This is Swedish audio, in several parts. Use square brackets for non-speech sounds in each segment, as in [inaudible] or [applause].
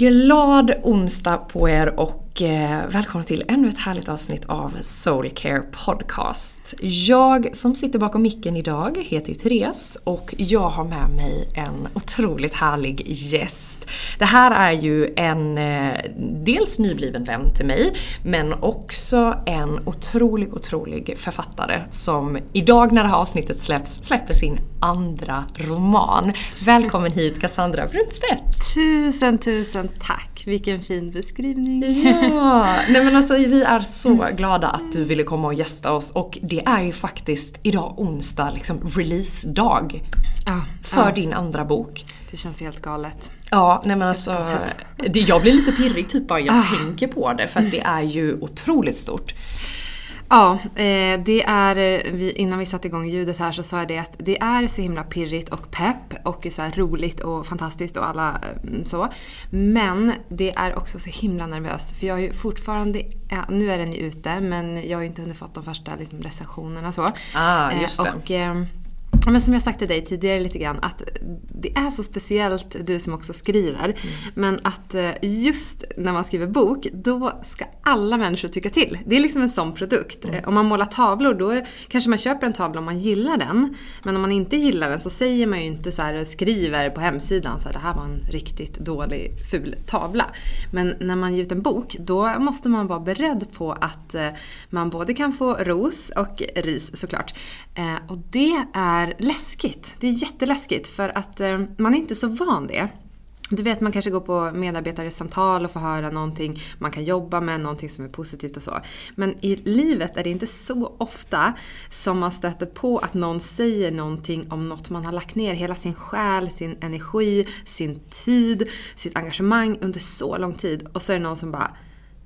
Glad onsdag på er och eh, välkomna till ännu ett härligt avsnitt av Soulcare Podcast. Jag som sitter bakom micken idag heter ju Therese och jag har med mig en otroligt härlig gäst. Det här är ju en eh, dels nybliven vän till mig men också en otrolig, otrolig författare som idag när det här avsnittet släpps, släpper sin andra roman. Välkommen hit Cassandra Brunstedt! Tusen, tusen tack! Vilken fin beskrivning. Ja, nej men alltså vi är så glada att du ville komma och gästa oss och det är ju faktiskt idag onsdag, liksom releasedag. Ja, För ja. din andra bok. Det känns helt galet. Ja, nej men alltså. Det, jag blir lite pirrig typ bara jag Ah. tänker på det för att det är ju otroligt stort. Ja, eh, det är, eh, innan vi satte igång ljudet här så sa jag det att det är så himla pirrigt och pepp och så roligt och fantastiskt och alla eh, så. Men det är också så himla nervöst för jag har ju fortfarande, nu är den ju ute men jag har ju inte hunnit fått de första liksom, recensionerna så. Ah, Eh, just det. Och, eh, Ja, men som jag sagt till dig tidigare lite grann, att det är så speciellt, du som också skriver, Mm. men att eh, just när man skriver bok, då ska alla människor tycka till. Det är liksom en sån produkt. Mm. Om man målar tavlor, då kanske man köper en tavla om man gillar den. Men om man inte gillar den så säger man ju inte så här, skriver på hemsidan så här, det här var en riktigt dålig, ful tavla. Men när man ger ut en bok, då måste man vara beredd på att eh, man både kan få ros och ris såklart. Eh, och det är är läskigt. Det är jätteläskigt för att eh, man är inte så van det. Du vet, man kanske går på medarbetarsamtal och får höra någonting man kan jobba med, någonting som är positivt och så. Men i livet är det inte så ofta som man stöter på att någon säger någonting om något man har lagt ner hela sin själ, sin energi, sin tid, sitt engagemang under så lång tid. Och så är det någon som bara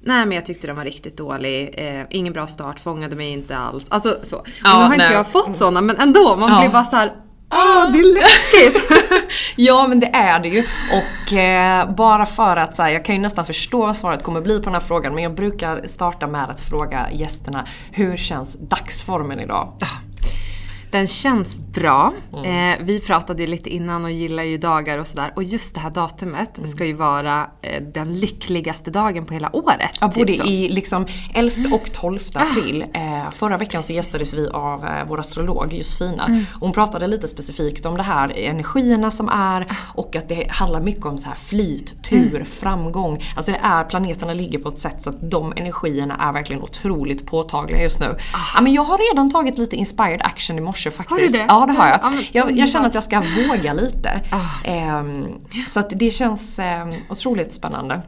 Nej men jag tyckte den var riktigt dålig, eh, ingen bra start, fångade mig inte alls. Alltså så. Och Ja, nu har inte nej. jag fått sådana men ändå, man Ja. blir bara så här. Åh, det är läskigt! [laughs] Ja men det är det ju. Och eh, bara för att så här, jag kan ju nästan förstå vad svaret kommer bli på den här frågan men jag brukar starta med att fråga gästerna hur känns dagsformen idag? Den känns bra. Eh, vi pratade ju lite innan och gillar ju dagar och sådär. Och just det här datumet Mm. ska ju vara eh, den lyckligaste dagen på hela året. Ja, typ både så. Ah. i liksom 11 och 12 april. Eh, förra veckan så gästades vi av eh, vår astrolog Josefina. Mm. Hon pratade lite specifikt om det här energierna som är Ah. och att det handlar mycket om så här flyt, tur, Mm. framgång. Alltså det är, planeterna ligger på ett sätt så att de energierna är verkligen otroligt påtagliga just nu. Ja, men jag har redan tagit lite inspired action i morse faktiskt. Ah. Har du det? Ja det har jag. Jag, jag känner att jag ska våga lite. Ah. Ehm, så att det känns ehm, otroligt spännande.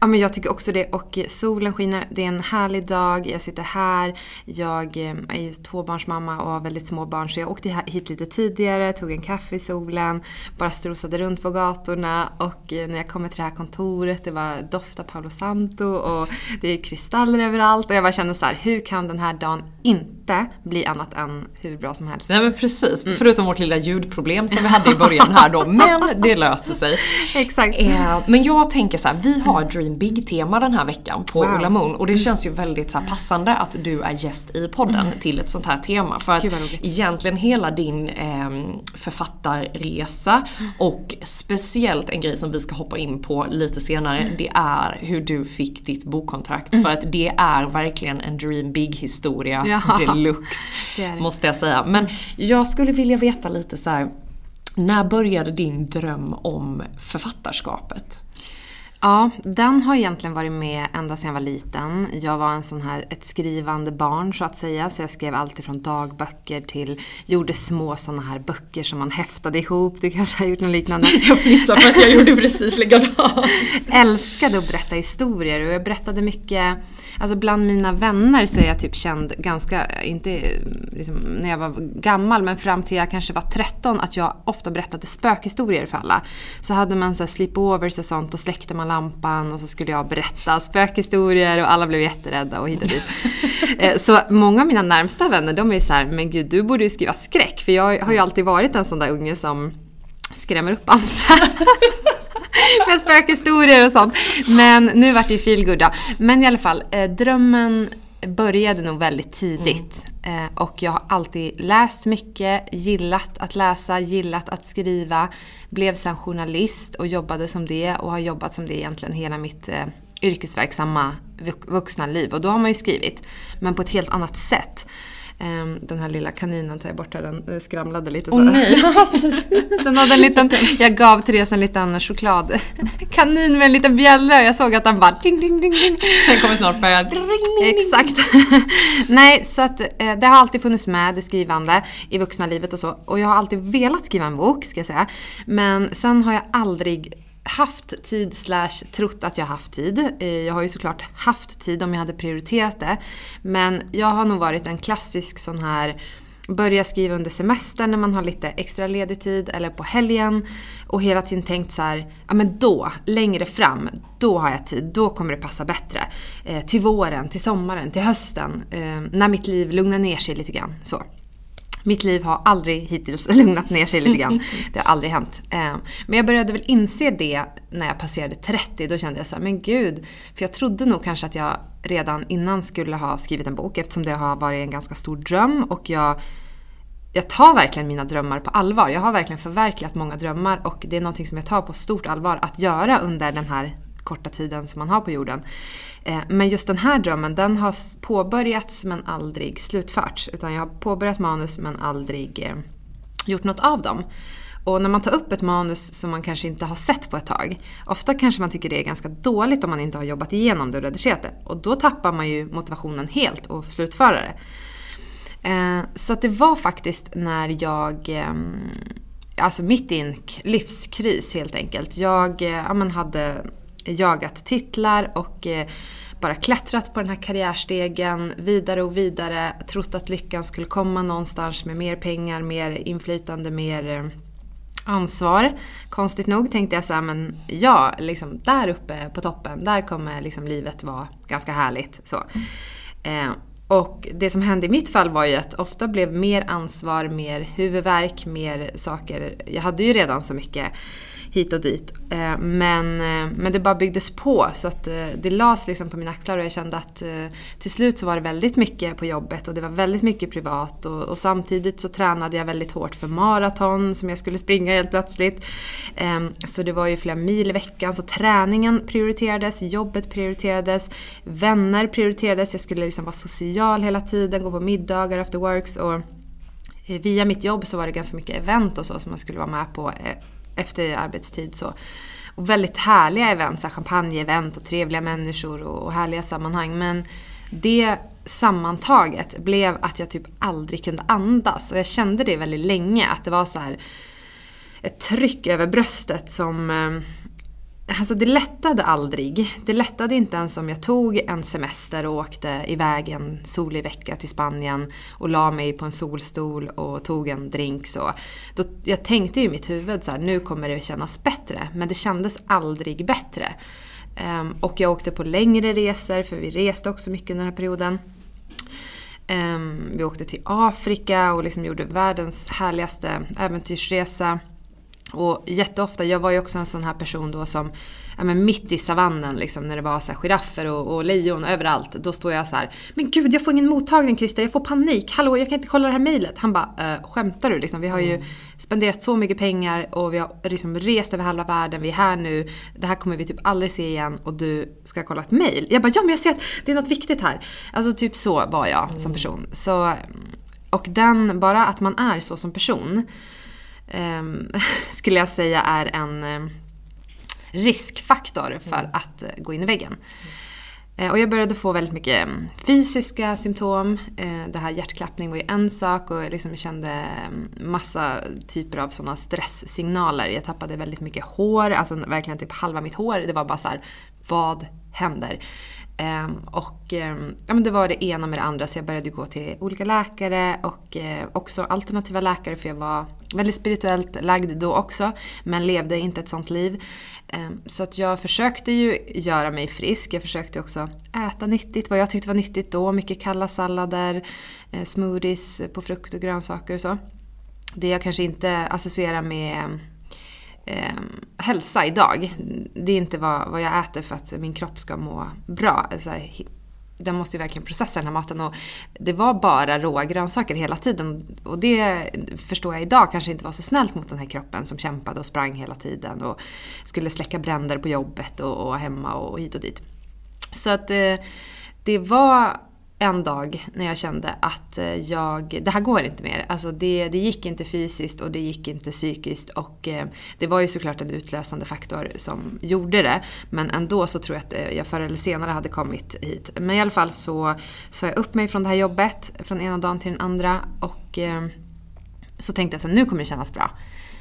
Ja men jag tycker också det. Och solen skiner. Det är en härlig dag. Jag sitter här. Jag eh, är ju tvåbarnsmamma och har väldigt små barn. Så jag åkte hit lite tidigare, tog en kaffe i solen, bara strosade runt på gatorna. Och eh, när jag kommer till det här kontoret, det var doft av Paolo Santo och det är kristaller överallt. Och jag bara kände så här, hur kan den här dagen inte bli annat än hur bra som helst? Nej men precis, förutom vårt lilla ljudproblem som vi hade i början här då, [laughs] men det löser sig. Exakt. Eh, men jag tänker så här, vi har Dream Big-tema den här veckan på Wow. Ulla Moon och det känns ju väldigt så här, passande att du är gäst i podden till ett sånt här tema. För att egentligen hela din eh, författarresa och speciellt en grej som vi ska hoppa in på lite senare, det är hur du fick ditt bokkontrakt. För att det är verkligen en Dream Big-historia Ja. Deluxe, Det det. måste jag säga. Men jag skulle vilja veta lite så här. när började din dröm om författarskapet? Ja, den har egentligen varit med ända sedan jag var liten. Jag var en sån här, ett skrivande barn så att säga. Så jag skrev alltid från dagböcker till, gjorde små såna här böcker som man häftade ihop. Du kanske har gjort något liknande. [laughs] Jag fnissar för att jag gjorde precis likadant. [laughs] älskade att berätta historier och jag berättade mycket Alltså bland mina vänner så är jag typ känd ganska, inte liksom, när jag var gammal men fram till jag kanske var 13 att jag ofta berättade spökhistorier för alla. Så hade man så här sleepovers och sånt och släckte man lampan och så skulle jag berätta spökhistorier och alla blev jätterädda och hit och dit. [laughs] Eh, så många av mina närmsta vänner de är ju så här, men gud du borde ju skriva skräck för jag har ju alltid varit en sån där unge som skrämmer upp andra. [laughs] med spökhistorier och sånt. Men nu vart det ju feelgood då. Men i alla fall, eh, drömmen började nog väldigt tidigt. Mm. Eh, och jag har alltid läst mycket, gillat att läsa, gillat att skriva. Blev sen journalist och jobbade som det och har jobbat som det egentligen hela mitt eh, yrkesverksamma vuxna liv. Och då har man ju skrivit, men på ett helt annat sätt. Ehm, Den här lilla kaninen tar jag bort här, den eh, skramlade lite så. Åh nej. [laughs] Den hade en liten, jag gav Therese en liten chokladkanin [laughs] med en liten bjällra och jag såg att den bara ding, ding, ding, ding. Den kommer snart börja... Exakt. [laughs] Nej, så att eh, det har alltid funnits med, det skrivande, i vuxna livet och så. Och jag har alltid velat skriva en bok, ska jag säga. Men sen har jag aldrig haft tid slash trott att jag haft tid. Eh, jag har ju såklart haft tid om jag hade prioriterat det. Men jag har nog varit en klassisk sån här börja skriva under semestern när man har lite extra ledig tid eller på helgen och hela tiden tänkt så här, ja men då, längre fram, då har jag tid, då kommer det passa bättre. Eh, till våren, till sommaren, till hösten, eh, när mitt liv lugnar ner sig lite grann. Så. Mitt liv har aldrig hittills [laughs] lugnat ner sig lite grann. [laughs] Det har aldrig hänt. Eh, Men jag började väl inse det när jag passerade 30. Då kände jag så här, men gud. För jag trodde nog kanske att jag redan innan skulle ha skrivit en bok eftersom det har varit en ganska stor dröm och jag jag tar verkligen mina drömmar på allvar. Jag har verkligen förverkligat många drömmar och det är någonting som jag tar på stort allvar att göra under den här korta tiden som man har på jorden. Eh, men just den här drömmen, den har påbörjats men aldrig slutförts. Utan jag har påbörjat manus men aldrig eh, gjort något av dem. Och när man tar upp ett manus som man kanske inte har sett på ett tag, ofta kanske man tycker det är ganska dåligt om man inte har jobbat igenom det och redigerat det. Och då tappar man ju motivationen helt och slutföra det. Eh, så att det var faktiskt när jag, ehm, alltså mitt i en livskris helt enkelt. Jag ja, men hade jagat titlar och eh, bara klättrat på den här karriärstegen vidare och vidare. Trott att lyckan skulle komma någonstans med mer pengar, mer inflytande, mer eh, ansvar. Konstigt nog tänkte jag så här, men ja, liksom där uppe på toppen, där kommer liksom livet vara ganska härligt. Så. Eh, och det som hände i mitt fall var ju att ofta blev mer ansvar, mer huvudvärk, mer saker. Jag hade ju redan så mycket hit och dit. Eh, men, eh, men det bara byggdes på så att eh, det lades liksom på mina axlar och jag kände att till slut så var det väldigt mycket på jobbet och det var väldigt mycket privat och, och samtidigt så tränade jag väldigt hårt för maraton som jag skulle springa helt plötsligt. Ehm, så det var ju flera mil i veckan så träningen prioriterades, jobbet prioriterades, vänner prioriterades, jag skulle liksom vara social hela tiden, gå på middagar after works och via mitt jobb så var det ganska mycket event och så som man skulle vara med på efter arbetstid. Så. Och väldigt härliga event, champagne-event och trevliga människor och, och härliga sammanhang. Men det sammantaget blev att jag typ aldrig kunde andas. Och jag kände det väldigt länge, att det var så här ett tryck över bröstet som eh, Alltså det lättade aldrig. Det lättade inte ens om jag tog en semester och åkte iväg en solig vecka till Spanien och la mig på en solstol och tog en drink. Så. Då, jag tänkte ju i mitt huvud så här, nu kommer det kännas bättre. Men det kändes aldrig bättre. Um, och jag åkte på längre resor, för vi reste också mycket under den här perioden. Um, vi åkte till Afrika och liksom gjorde världens härligaste äventyrsresa. Och jätteofta, jag var ju också en sån här person då som, ja men mitt i savannen liksom när det var så här giraffer och, och lejon överallt. Då står jag så här, men gud jag får ingen mottagning Christer, jag får panik. Hallå jag kan inte kolla det här mejlet. Han bara, äh, skämtar du liksom? Vi har ju mm. spenderat så mycket pengar och vi har liksom rest över halva världen, vi är här nu. Det här kommer vi typ aldrig se igen och du ska kolla ett mejl. Jag bara, ja men jag ser att det är något viktigt här. Alltså typ så var jag mm. som person. Så, och den, bara att man är så som person Ehm, [laughs] skulle jag säga är en ehm, riskfaktor för mm. att eh, gå in i väggen. Mm. Och jag började få väldigt mycket ehm, fysiska symptom. Det här hjärtklappning var ju en sak och jag liksom kände massa typer av sådana stresssignaler. Jag tappade väldigt mycket hår, alltså verkligen typ halva mitt hår. Det var bara så här, vad händer? Ehm, och ehm, ja, men det var det ena med det andra så jag började gå till olika läkare och eh, också alternativa läkare för jag var väldigt spirituellt lagd då också men levde inte ett sånt liv. Ehm, så att jag försökte ju göra mig frisk. Jag försökte också äta nyttigt, vad jag tyckte var nyttigt då. Mycket kalla sallader, eh, smoothies på frukt och grönsaker och så. Det jag kanske inte associerar med eh, hälsa idag. Det är inte vad, vad jag äter för att min kropp ska må bra. Alltså, den måste ju verkligen processa den här maten och det var bara råa grönsaker hela tiden. Och det förstår jag idag kanske inte var så snällt mot den här kroppen som kämpade och sprang hela tiden och skulle släcka bränder på jobbet och, och hemma och hit och dit. Så att eh, det var en dag när jag kände att eh, jag, det här går inte mer. Alltså det, det gick inte fysiskt och det gick inte psykiskt. Och eh, det var ju såklart en utlösande faktor som gjorde det. Men ändå så tror jag att eh, jag förr eller senare hade kommit hit. Men i alla fall så sa jag upp mig från det här jobbet från ena dagen till den andra. Och så tänkte jag att nu kommer det kännas bra.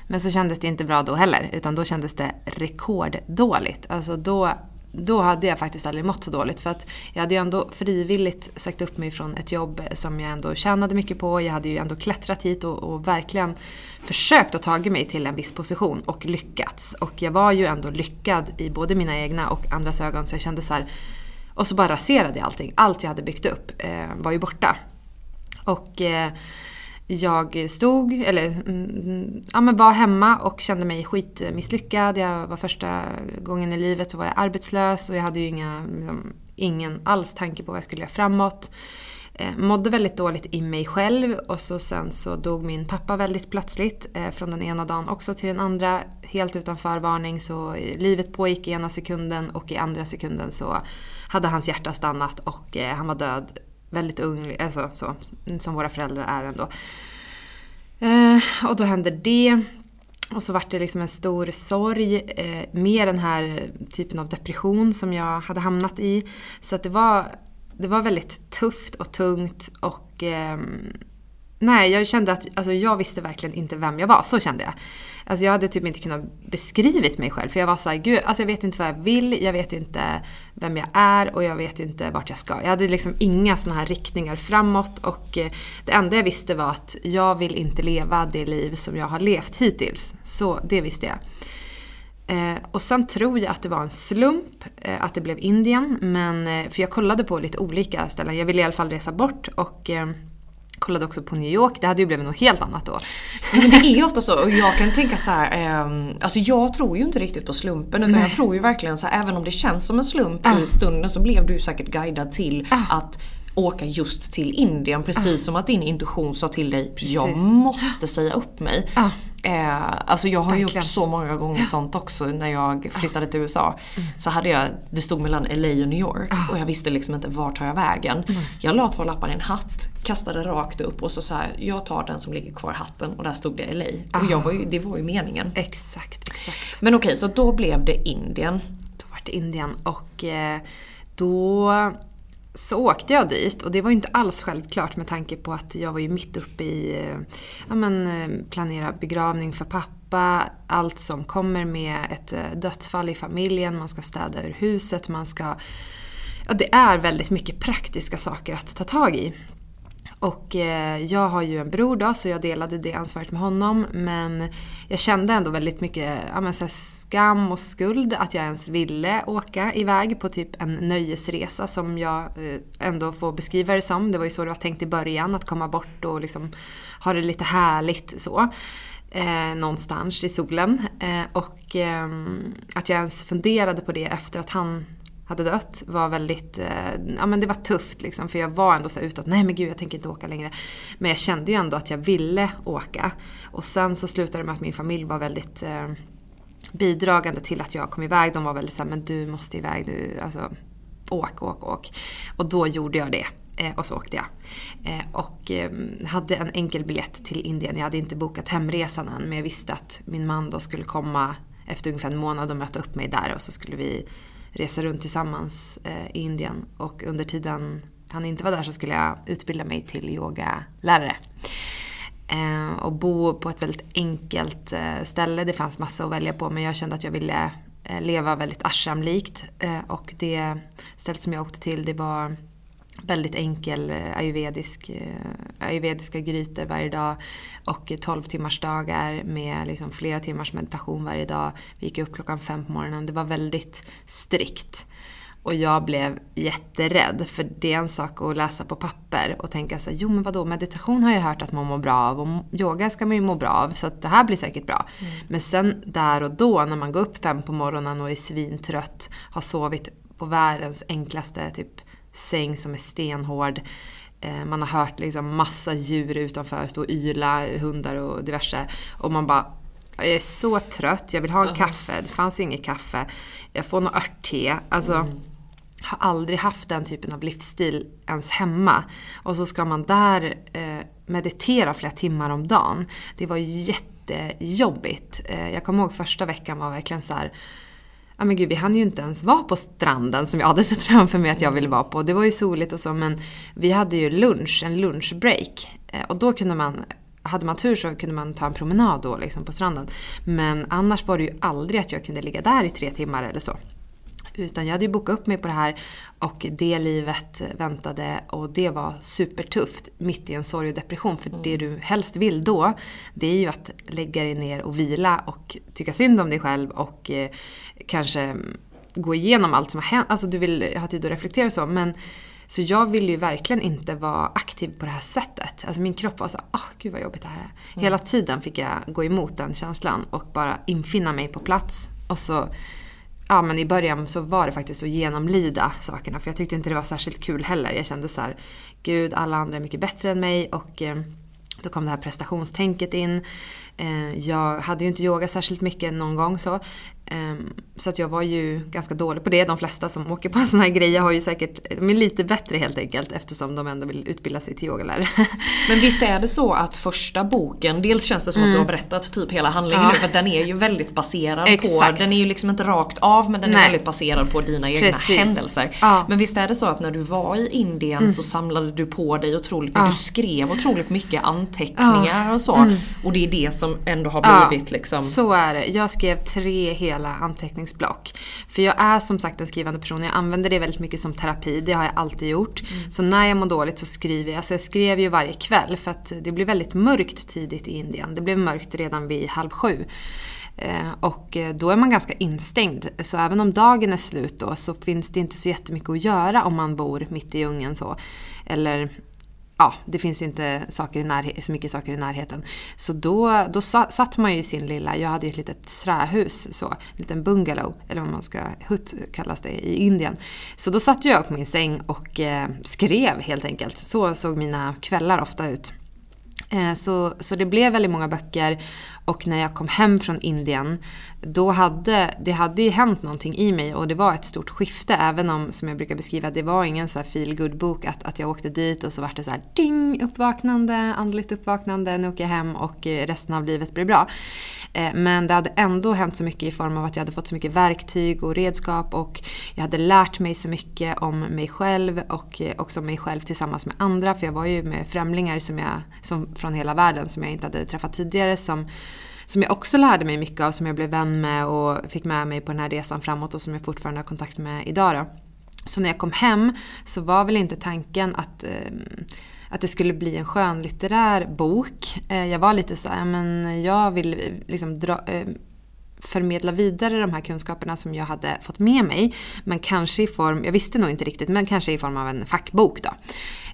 Men så kändes det inte bra då heller, utan då kändes det rekorddåligt. Alltså då då hade jag faktiskt aldrig mått så dåligt. För att jag hade ju ändå frivilligt sagt upp mig från ett jobb som jag ändå tjänade mycket på. Jag hade ju ändå klättrat hit och, och verkligen försökt att ta mig till en viss position och lyckats. Och jag var ju ändå lyckad i både mina egna och andras ögon så jag kände så här, Och så bara raserade jag allting. Allt jag hade byggt upp eh, var ju borta. Och eh, jag stod, eller mm, mm, ja, men var hemma och kände mig skitmisslyckad. Jag var första gången i livet så var jag arbetslös och jag hade ju inga, liksom, ingen alls tanke på vad jag skulle göra framåt. Eh, mådde väldigt dåligt i mig själv och så sen så dog min pappa väldigt plötsligt. Eh, från den ena dagen också till den andra. Helt utan förvarning så livet pågick i ena sekunden och i andra sekunden så hade hans hjärta stannat och eh, han var död väldigt ung, alltså så, som våra föräldrar är ändå. Eh, och då hände det. Och så vart det liksom en stor sorg, eh, med den här typen av depression som jag hade hamnat i. Så att det var, det var väldigt tufft och tungt och eh, Nej, jag kände att alltså, jag visste verkligen inte vem jag var. Så kände jag. Alltså, jag hade typ inte kunnat beskrivit mig själv. För jag var såhär, gud, alltså, jag vet inte vad jag vill, jag vet inte vem jag är och jag vet inte vart jag ska. Jag hade liksom inga sådana här riktningar framåt och eh, det enda jag visste var att jag vill inte leva det liv som jag har levt hittills. Så det visste jag. Eh, och sen tror jag att det var en slump eh, att det blev Indien. Men, eh, för jag kollade på lite olika ställen. Jag ville i alla fall resa bort och eh, Kollade också på New York, det hade ju blivit något helt annat då. Men det är ofta så, och jag kan tänka så här, eh, alltså jag tror ju inte riktigt på slumpen utan Nej. jag tror ju verkligen så här, även om det känns som en slump Ja. i stunden så blev du ju säkert guidad till Ja. att åka just till Indien precis som att din intuition sa till dig jag Precis. måste säga upp mig. Ja. Eh, alltså jag har Verkligen. gjort så många gånger sånt också när jag flyttade till USA. Mm. Så hade jag, det stod mellan LA och New York och jag visste liksom inte vart tar jag vägen. Mm. Jag la två lappar i en hatt, kastade rakt upp och så sa jag, jag tar den som ligger kvar i hatten och där stod det LA. Och jag var ju, det var ju meningen. Exakt, exakt. Men okej, så då blev det Indien. Då var det Indien och eh, då så åkte jag dit och det var ju inte alls självklart med tanke på att jag var ju mitt uppe i eh, ja, men, eh, planera begravning för pappa, allt som kommer med ett eh, dödsfall i familjen, man ska städa ur huset, man ska... Ja, det är väldigt mycket praktiska saker att ta tag i. Och eh, jag har ju en bror då, så jag delade det ansvaret med honom. Men jag kände ändå väldigt mycket ja, men så här skam och skuld att jag ens ville åka iväg på typ en nöjesresa som jag eh, ändå får beskriva det som. Det var ju så det var tänkt i början, att komma bort och liksom ha det lite härligt så. Eh, någonstans i solen. Eh, och ehm, att jag ens funderade på det efter att han hade dött var väldigt, eh, ja men det var tufft liksom för jag var ändå så här utåt, nej men gud jag tänker inte åka längre. Men jag kände ju ändå att jag ville åka. Och sen så slutade det med att min familj var väldigt eh, bidragande till att jag kom iväg. De var väldigt såhär, men du måste iväg, du, alltså åk, åk, åk. Och då gjorde jag det. Eh, och så åkte jag. Eh, och eh, hade en enkel biljett till Indien. Jag hade inte bokat hemresan än men jag visste att min man då skulle komma efter ungefär en månad och möta upp mig där och så skulle vi resa runt tillsammans eh, i Indien. Och under tiden han inte var där så skulle jag utbilda mig till yogalärare. Eh, och bo på ett väldigt enkelt eh, ställe. Det fanns massa att välja på men jag kände att jag ville eh, leva väldigt ashramlikt. Eh, och det stället som jag åkte till det var väldigt enkel eh, ayurvedisk, eh, ayurvediska grytor varje dag och 12 timmars dagar med liksom flera timmars meditation varje dag. Vi gick upp klockan fem på morgonen. Det var väldigt strikt. Och jag blev jätterädd för det är en sak att läsa på papper och tänka så här, jo men vadå meditation har jag hört att man mår bra av och yoga ska man ju må bra av så att det här blir säkert bra. Men sen där och då när man går upp fem på morgonen och är svintrött, har sovit på världens enklaste typ säng som är stenhård. Eh, Man har hört liksom massa djur utanför stå och yla, hundar och diverse. Och man bara, jag är så trött, jag vill ha en kaffe, det fanns inget kaffe. Jag får något örtte. Alltså, har aldrig haft den typen av livsstil ens hemma. Och så ska man där eh, meditera flera timmar om dagen. Det var jättejobbigt. Eh, jag kommer ihåg första veckan var verkligen så här Ja men gud, vi hann ju inte ens vara på stranden som jag hade sett framför mig att jag ville vara på. Det var ju soligt och så men vi hade ju lunch, en lunchbreak. Eh, och då kunde man, hade man tur så kunde man ta en promenad då liksom på stranden. Men annars var det ju aldrig att jag kunde ligga där i tre timmar eller så. Utan jag hade ju bokat upp mig på det här och det livet väntade och det var supertufft mitt i en sorg och depression. För det du helst vill då, det är ju att lägga dig ner och vila och tycka synd om dig själv och eh, kanske gå igenom allt som har hänt. Alltså du vill ha tid att reflektera och så. Men, så jag ville ju verkligen inte vara aktiv på det här sättet. Alltså min kropp var så ah gud vad jobbigt det här är. Hela tiden fick jag gå emot den känslan och bara infinna mig på plats. Och så ja men i början så var det faktiskt att genomlida sakerna för jag tyckte inte det var särskilt kul heller. Jag kände så här, gud alla andra är mycket bättre än mig och eh, då kom det här prestationstänket in. Eh, jag hade ju inte yoga särskilt mycket någon gång så. Eh, så att jag var ju ganska dålig på det. De flesta som åker på såna här grejer har ju säkert, de är lite bättre helt enkelt eftersom de ändå vill utbilda sig till yogalärare. [laughs] Men visst är det så att första boken, dels känns det som att du har berättat typ hela handlingen Mm. Ja. nu för den är ju väldigt baserad på, Exakt. den är ju liksom inte rakt av men den är Nej. väldigt baserad på dina egna Precis. händelser. Ja. Mm. Men visst är det så att när du var i Indien så samlade du på dig otroligt mycket, Ja. du skrev otroligt mycket anteckningar och så. Och det är det som ändå har blivit liksom... Så är det. Jag skrev tre hela anteckningsblock. För jag är som sagt en skrivande person. Jag använder det väldigt mycket som terapi. Det har jag alltid gjort. Så när jag mår dåligt så skriver jag. Alltså jag skrev ju varje kväll för att det blev väldigt mörkt tidigt i Indien. Det blev mörkt redan vid halv sju. Eh, Och eh, då är man ganska instängd. Så även om dagen är slut då så finns det inte så jättemycket att göra om man bor mitt i djungeln så. Eller ja, det finns inte saker i närhet, så mycket saker i närheten. Så då, då satt man ju i sin lilla, jag hade ju ett litet trähus, så, en liten bungalow, eller vad man ska, hut kallas det i Indien. Så då satt jag på min säng och eh, skrev helt enkelt. Så såg mina kvällar ofta ut. Eh, så, så det blev väldigt många böcker och när jag kom hem från Indien då hade det hade ju hänt någonting i mig och det var ett stort skifte även om, som jag brukar beskriva, det var ingen så här feel bok att, att jag åkte dit och så var det så här ding, uppvaknande, andligt uppvaknande, nu åker jag hem och eh, resten av livet blir bra. Eh, men det hade ändå hänt så mycket i form av att jag hade fått så mycket verktyg och redskap och jag hade lärt mig så mycket om mig själv och eh, också mig själv tillsammans med andra. För jag var ju med främlingar som jag, som, från hela världen som jag inte hade träffat tidigare som som jag också lärde mig mycket av, som jag blev vän med och fick med mig på den här resan framåt och som jag fortfarande har kontakt med idag. Då. Så när jag kom hem så var väl inte tanken att eh, att det skulle bli en skönlitterär bok. Eh, jag var lite så här, men jag vill liksom dra, eh, förmedla vidare de här kunskaperna som jag hade fått med mig. Men kanske i form, jag visste nog inte riktigt, men kanske i form av en fackbok då.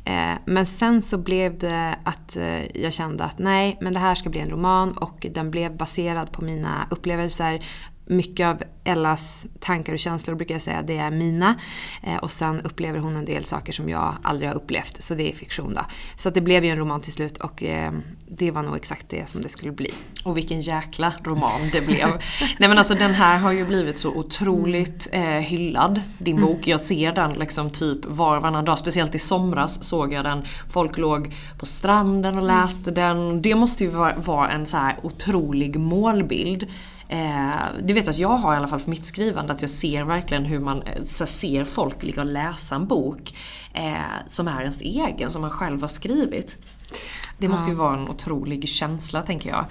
Eh, men sen så blev det att eh, jag kände att nej, men det här ska bli en roman och den blev baserad på mina upplevelser mycket av Ellas tankar och känslor brukar jag säga, det är mina. Eh, och sen upplever hon en del saker som jag aldrig har upplevt. Så det är fiktion då. Så det blev ju en roman till slut och eh, det var nog exakt det som det skulle bli. Och vilken jäkla roman det blev. [laughs] Nej men alltså den här har ju blivit så otroligt eh, hyllad, din bok. Mm. Jag ser den liksom typ var och varannan dag. Speciellt i somras såg jag den. Folk låg på stranden och läste mm. den. Det måste ju vara, vara en så här otrolig målbild. Eh, det vet att jag har i alla fall för mitt skrivande, att jag ser verkligen hur man eh, ser folk ligga och läsa en bok eh, som är ens egen, som man själv har skrivit. Det måste ju vara en otrolig känsla tänker jag.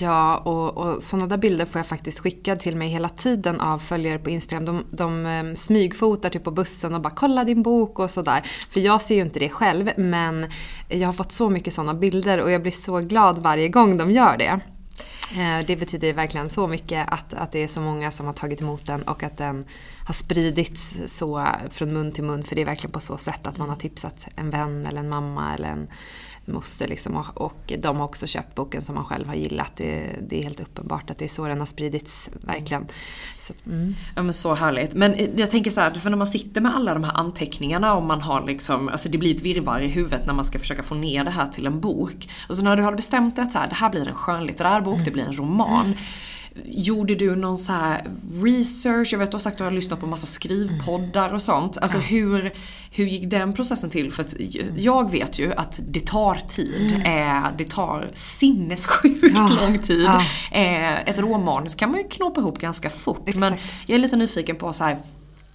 Ja, och, och sådana där bilder får jag faktiskt skickad till mig hela tiden av följare på Instagram. De, de um, smygfotar typ på bussen och bara “kolla din bok” och sådär. För jag ser ju inte det själv, men jag har fått så mycket sådana bilder och jag blir så glad varje gång de gör det. Eh, det betyder verkligen så mycket att, att det är så många som har tagit emot den och att den har spridits så eh, från mun till mun. För det är verkligen på så sätt att man har tipsat en vän eller en mamma eller en moster. Liksom, och, och de har också köpt boken som man själv har gillat. Det, det, är helt uppenbart att det är så den har spridits, verkligen. Så, mm. Ja men så härligt. Men eh, jag tänker så här, för när man sitter med alla de här anteckningarna och man har liksom, alltså det blir ett virrvarr i huvudet när man ska försöka få ner det här till en bok. Och så när du har bestämt dig att så här, det här blir en skönlitterär bok, det blir en roman. Gjorde du någon så research? Jag vet du har sagt att du har lyssnat på massa skrivpoddar och sånt. Alltså hur, hur gick den processen till? För att jag vet ju att det tar tid. Mm. Eh, det tar sinnessjukt ja. lång tid. Ja. Eh, ett råmanus kan man ju knåpa ihop ganska fort. Exakt. Men jag är lite nyfiken på så här,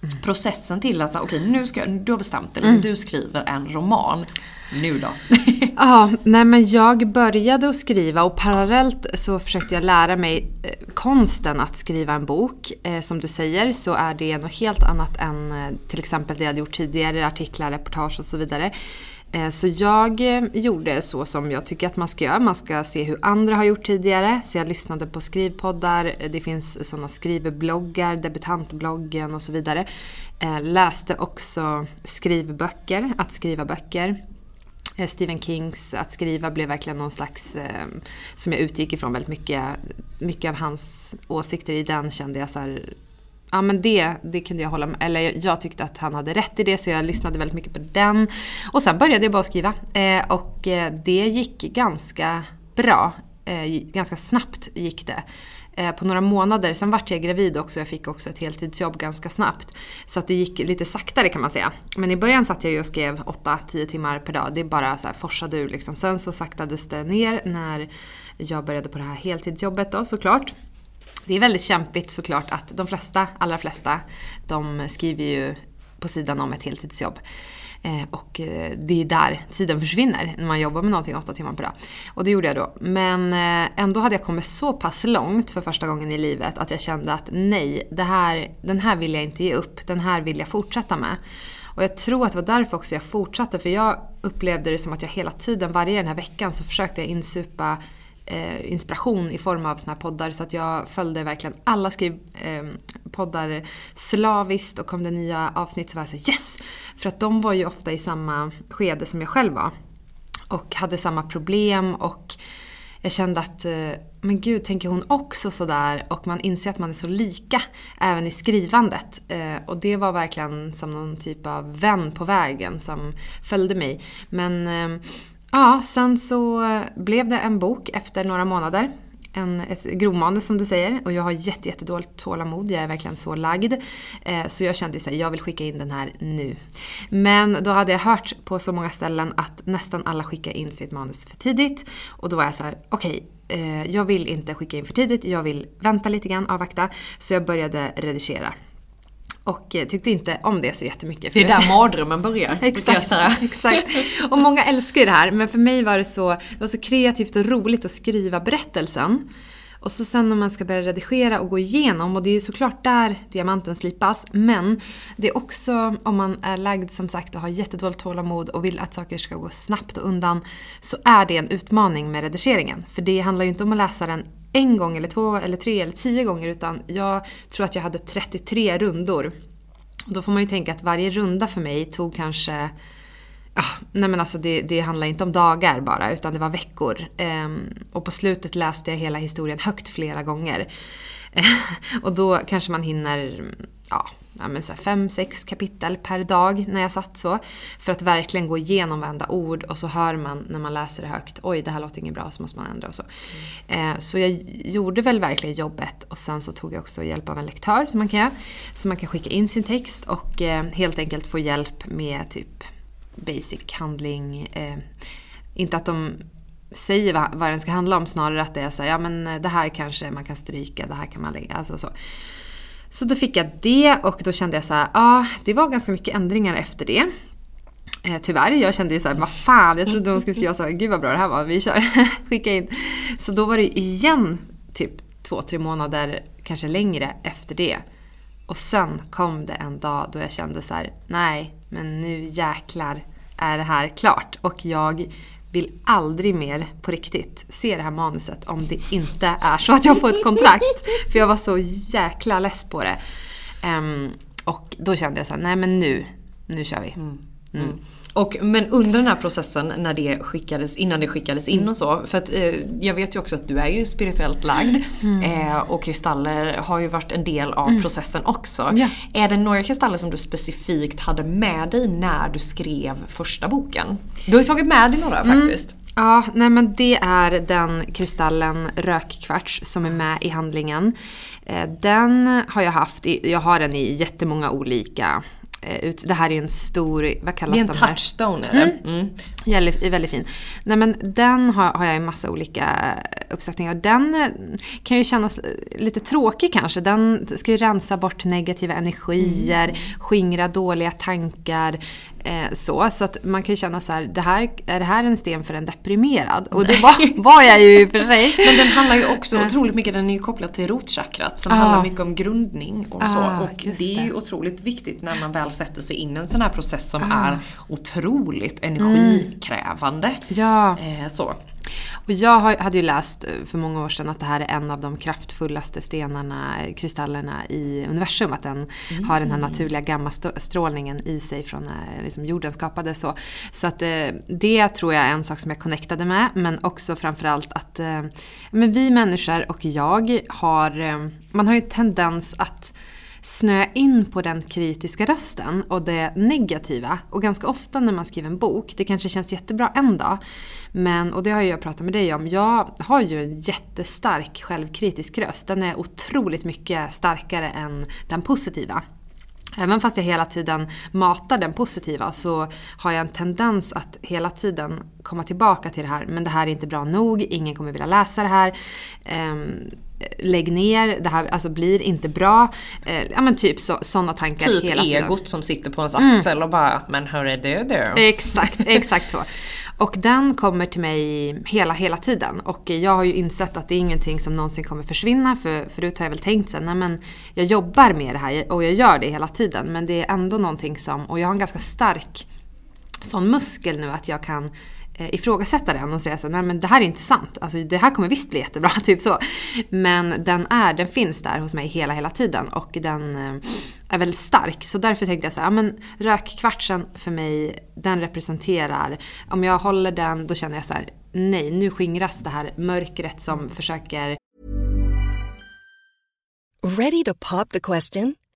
Mm. processen till att okej okay, nu ska du har bestämt dig, mm. du skriver en roman. Nu då? [laughs] [laughs] ja, nej men jag började att skriva och parallellt så försökte jag lära mig eh, konsten att skriva en bok. Eh, som du säger så är det något helt annat än eh, till exempel det jag hade gjort tidigare, artiklar, reportage och så vidare. Så jag gjorde så som jag tycker att man ska göra. Man ska se hur andra har gjort tidigare. Så jag lyssnade på skrivpoddar, det finns sådana skrivbloggar, debutantbloggen och så vidare. Läste också skrivböcker, att skriva böcker. Eh, Stephen Kings Att skriva blev verkligen någon slags, ehm, som jag utgick ifrån väldigt mycket. Mycket av hans åsikter i den kände jag så här, ja men det, det kunde jag hålla med Eller jag, jag, tyckte att han hade rätt i det så jag lyssnade väldigt mycket på den. Och sen började jag bara skriva. Eh, och eh, det gick ganska bra. Eh, ganska snabbt gick det. Eh, på några månader, sen vart jag gravid också, jag fick också ett heltidsjobb ganska snabbt. Så att det gick lite saktare kan man säga. Men i början satt jag ju och skrev 8-10 timmar per dag. Det bara så här forsade ur liksom. Sen så saktades det ner när jag började på det här heltidsjobbet då såklart. Det är väldigt kämpigt såklart att de flesta, allra flesta, de skriver ju på sidan om ett heltidsjobb. Eh, och eh, det är där tiden försvinner när man jobbar med någonting åtta timmar per dag. Och det gjorde jag då. Men eh, ändå hade jag kommit så pass långt för första gången i livet att jag kände att nej, det här, den här vill jag inte ge upp. Den här vill jag fortsätta med. Och jag tror att det var därför också jag fortsatte. För jag upplevde det som att jag hela tiden, varje den här veckan, så försökte jag insupa eh, inspiration i form av såna här poddar. Så att jag följde verkligen alla skrivpoddar eh, slaviskt och kom det nya avsnitt så var jag såhär yes! För att de var ju ofta i samma skede som jag själv var. och hade samma problem och jag kände att, eh, men gud, tänker hon också sådär? Och man inser att man är så lika även i skrivandet. Eh, och det var verkligen som någon typ av vän på vägen som följde mig. Men eh, ja, sen så blev det en bok efter några månader en, ett grovmanus som du säger och jag har jätte, jättedåligt tålamod. Jag är verkligen så lagd. Eh, så jag kände ju jag vill skicka in den här nu. Men då hade jag hört på så många ställen att nästan alla skickar in sitt manus för tidigt. Och då var jag så här: okej, okay, jag vill inte skicka in för tidigt, jag vill vänta lite grann, avvakta. Så jag började redigera. Och eh, tyckte inte om det så jättemycket. Det är där mardrömmen börjar. [laughs] exakt, exakt. Och många älskar ju det här, men för mig var det så, det var så kreativt och roligt att skriva berättelsen. Och så sen när man ska börja redigera och gå igenom, och det är ju såklart där diamanten slipas, men det är också om man är lagd som sagt och har jättedåligt tålamod och vill att saker ska gå snabbt och undan, så är det en utmaning med redigeringen. För det handlar ju inte om att läsa den en gång eller två eller tre eller tio gånger utan jag tror att jag hade 33 rundor. Då får man ju tänka att varje runda för mig tog kanske Ja, nej men alltså det, det handlar inte om dagar bara, utan det var veckor. Ehm, och på slutet läste jag hela historien högt flera gånger. [laughs] och då kanske man hinner, ja, ja, men så fem, sex kapitel per dag när jag satt så. För att verkligen gå igenom varenda ord och så hör man när man läser det högt, oj det här låter inget bra så måste man ändra och så. Eh, så jag gjorde väl verkligen jobbet och sen så tog jag också hjälp av en lektör som man kan göra. Så man kan skicka in sin text och eh, helt enkelt få hjälp med typ basic handling. Eh, inte att de säger vad, vad den ska handla om, snarare att det är så här, ja men det här kanske man kan stryka, det här kan man lägga, alltså så. Så då fick jag det och då kände jag så här, ja ah, det var ganska mycket ändringar efter det. Eh, tyvärr, jag kände ju såhär, vad fan, jag trodde hon skulle skriva så gud vad bra det här var, vi kör, [laughs] skicka in. Så då var det igen typ två, tre månader, kanske längre efter det. Och sen kom det en dag då jag kände så här, nej, men nu jäklar är det här klart. Och jag vill aldrig mer på riktigt se det här manuset om det inte är så att jag får ett kontrakt. För jag var så jäkla less på det. Um, och då kände jag så här, nej men nu, nu kör vi. Mm. Mm. Och, men under den här processen när det skickades, innan det skickades in och så. För att eh, jag vet ju också att du är ju spirituellt lagd. Mm. Eh, och kristaller har ju varit en del av mm. processen också. Ja. Är det några kristaller som du specifikt hade med dig när du skrev första boken? Du har ju tagit med dig några mm. faktiskt. Ja, nej men det är den kristallen rökkvarts som är med i handlingen. Eh, den har jag haft, jag har den i jättemånga olika ut. Det här är en stor, vad kallas det? är en touchstone är det. Mm. Mm. Väldigt, fin. Nej men den har, har jag i massa olika uppsättningar. Den eh, kan ju kännas lite tråkig kanske. Den ska ju rensa bort negativa energier, mm. skingra dåliga tankar. Eh, så, så att man kan ju känna så här, det här, är det här en sten för en deprimerad? Och det var, var jag ju i och för sig. [laughs] Men den handlar ju också otroligt mycket, den är ju kopplad till rotchakrat som ah. handlar mycket om grundning och så. Ah, och det är ju otroligt viktigt när man väl sätter sig in i en sån här process som ah. är otroligt energikrävande. Mm. Ja. Eh, så. Och jag hade ju läst eh, för många år sedan att det här är en av de kraftfullaste stenarna, kristallerna i universum. Att den mm. har den här naturliga gammastrålningen i sig från när eh, liksom jorden skapades. Så, så att eh, det tror jag är en sak som jag connectade med. Men också framförallt att men vi människor och jag har, man har ju en tendens att snöa in på den kritiska rösten och det negativa. Och ganska ofta när man skriver en bok, det kanske känns jättebra en dag, men, och det har jag pratat med dig om, jag har ju en jättestark självkritisk röst. Den är otroligt mycket starkare än den positiva. Även fast jag hela tiden matar den positiva så har jag en tendens att hela tiden komma tillbaka till det här. Men det här är inte bra nog, ingen kommer vilja läsa det här. Ehm, Lägg ner, det här alltså blir inte bra. Eh, ja men typ sådana tankar typ hela tiden. Typ egot som sitter på ens axel mm. och bara “men hörru du du”. Exakt, [laughs] exakt så. Och den kommer till mig hela, hela tiden. Och jag har ju insett att det är ingenting som någonsin kommer försvinna. För förut har jag väl tänkt sen, nej men jag jobbar med det här och jag gör det hela tiden. Men det är ändå någonting som, och jag har en ganska stark sån muskel nu att jag kan Eh, ifrågasätta den och säga så nej men det här är inte sant. Alltså det här kommer visst bli jättebra, [laughs] typ så. Men den är, den finns där hos mig hela, hela tiden och den, eh, är väldigt stark. Så därför tänkte jag så här, ja, men rökkvartsen för mig, den representerar, om jag håller den då känner jag så här, nej nu skingras det här mörkret som försöker Ready to pop the question?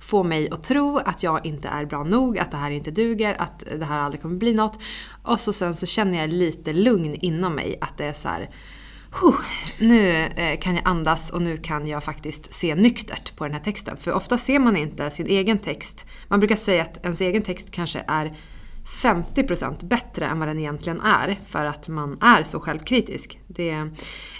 få mig att tro att jag inte är bra nog, att det här inte duger, att det här aldrig kommer bli något. Och så sen så känner jag lite lugn inom mig att det är så här, "Huh, nu eh, kan jag andas och nu kan jag faktiskt se nyktert på den här texten. För ofta ser man inte sin egen text. Man brukar säga att ens egen text kanske är 50% bättre än vad den egentligen är för att man är så självkritisk. Det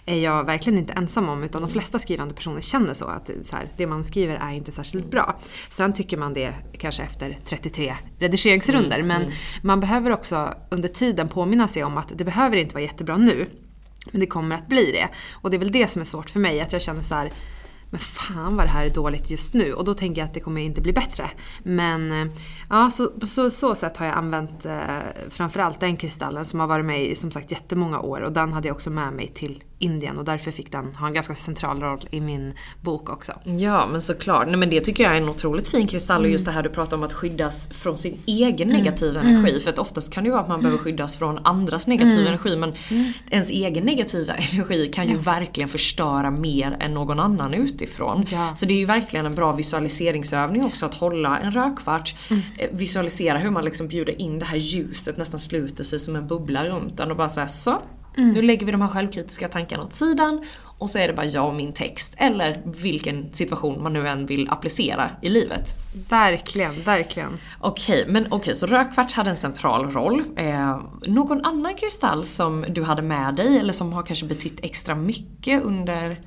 är jag verkligen inte ensam om utan de flesta skrivande personer känner så att så här, det man skriver är inte särskilt bra. Sen tycker man det kanske efter 33 redigeringsrunder Mm, men mm. man behöver också under tiden påminna sig om att det behöver inte vara jättebra nu. Men det kommer att bli det. Och det är väl det som är svårt för mig, att jag känner så här men fan vad det här är dåligt just nu. Och då tänker jag att det kommer inte bli bättre. Men eh, ja, så, på så, så sätt har jag använt eh, framförallt den kristallen som har varit med i som sagt jättemånga år. Och den hade jag också med mig till Indien och därför fick den ha en ganska central roll i min bok också. Ja men såklart, nej men det tycker jag är en otroligt fin kristall och Mm. just det här du pratar om att skyddas från sin egen Mm. negativa Mm. energi. För att oftast kan det ju vara att man behöver skyddas från andras negativa Mm. energi men ens egen negativa [laughs] energi kan ju Ja. verkligen förstöra mer än någon annan utifrån. Ja. Så det är ju verkligen en bra visualiseringsövning också att hålla en rökkvart, Mm. eh, visualisera hur man liksom bjuder in det här ljuset nästan sluter sig som en bubbla runt den och bara säga så. Mm. Nu lägger vi de här självkritiska tankarna åt sidan och så är det bara jag och min text. Eller vilken situation man nu än vill applicera i livet. Verkligen, verkligen. Okej, men okej, så rökkvarts hade en central roll. Eh, någon annan kristall som du hade med dig eller som har kanske betytt extra mycket under...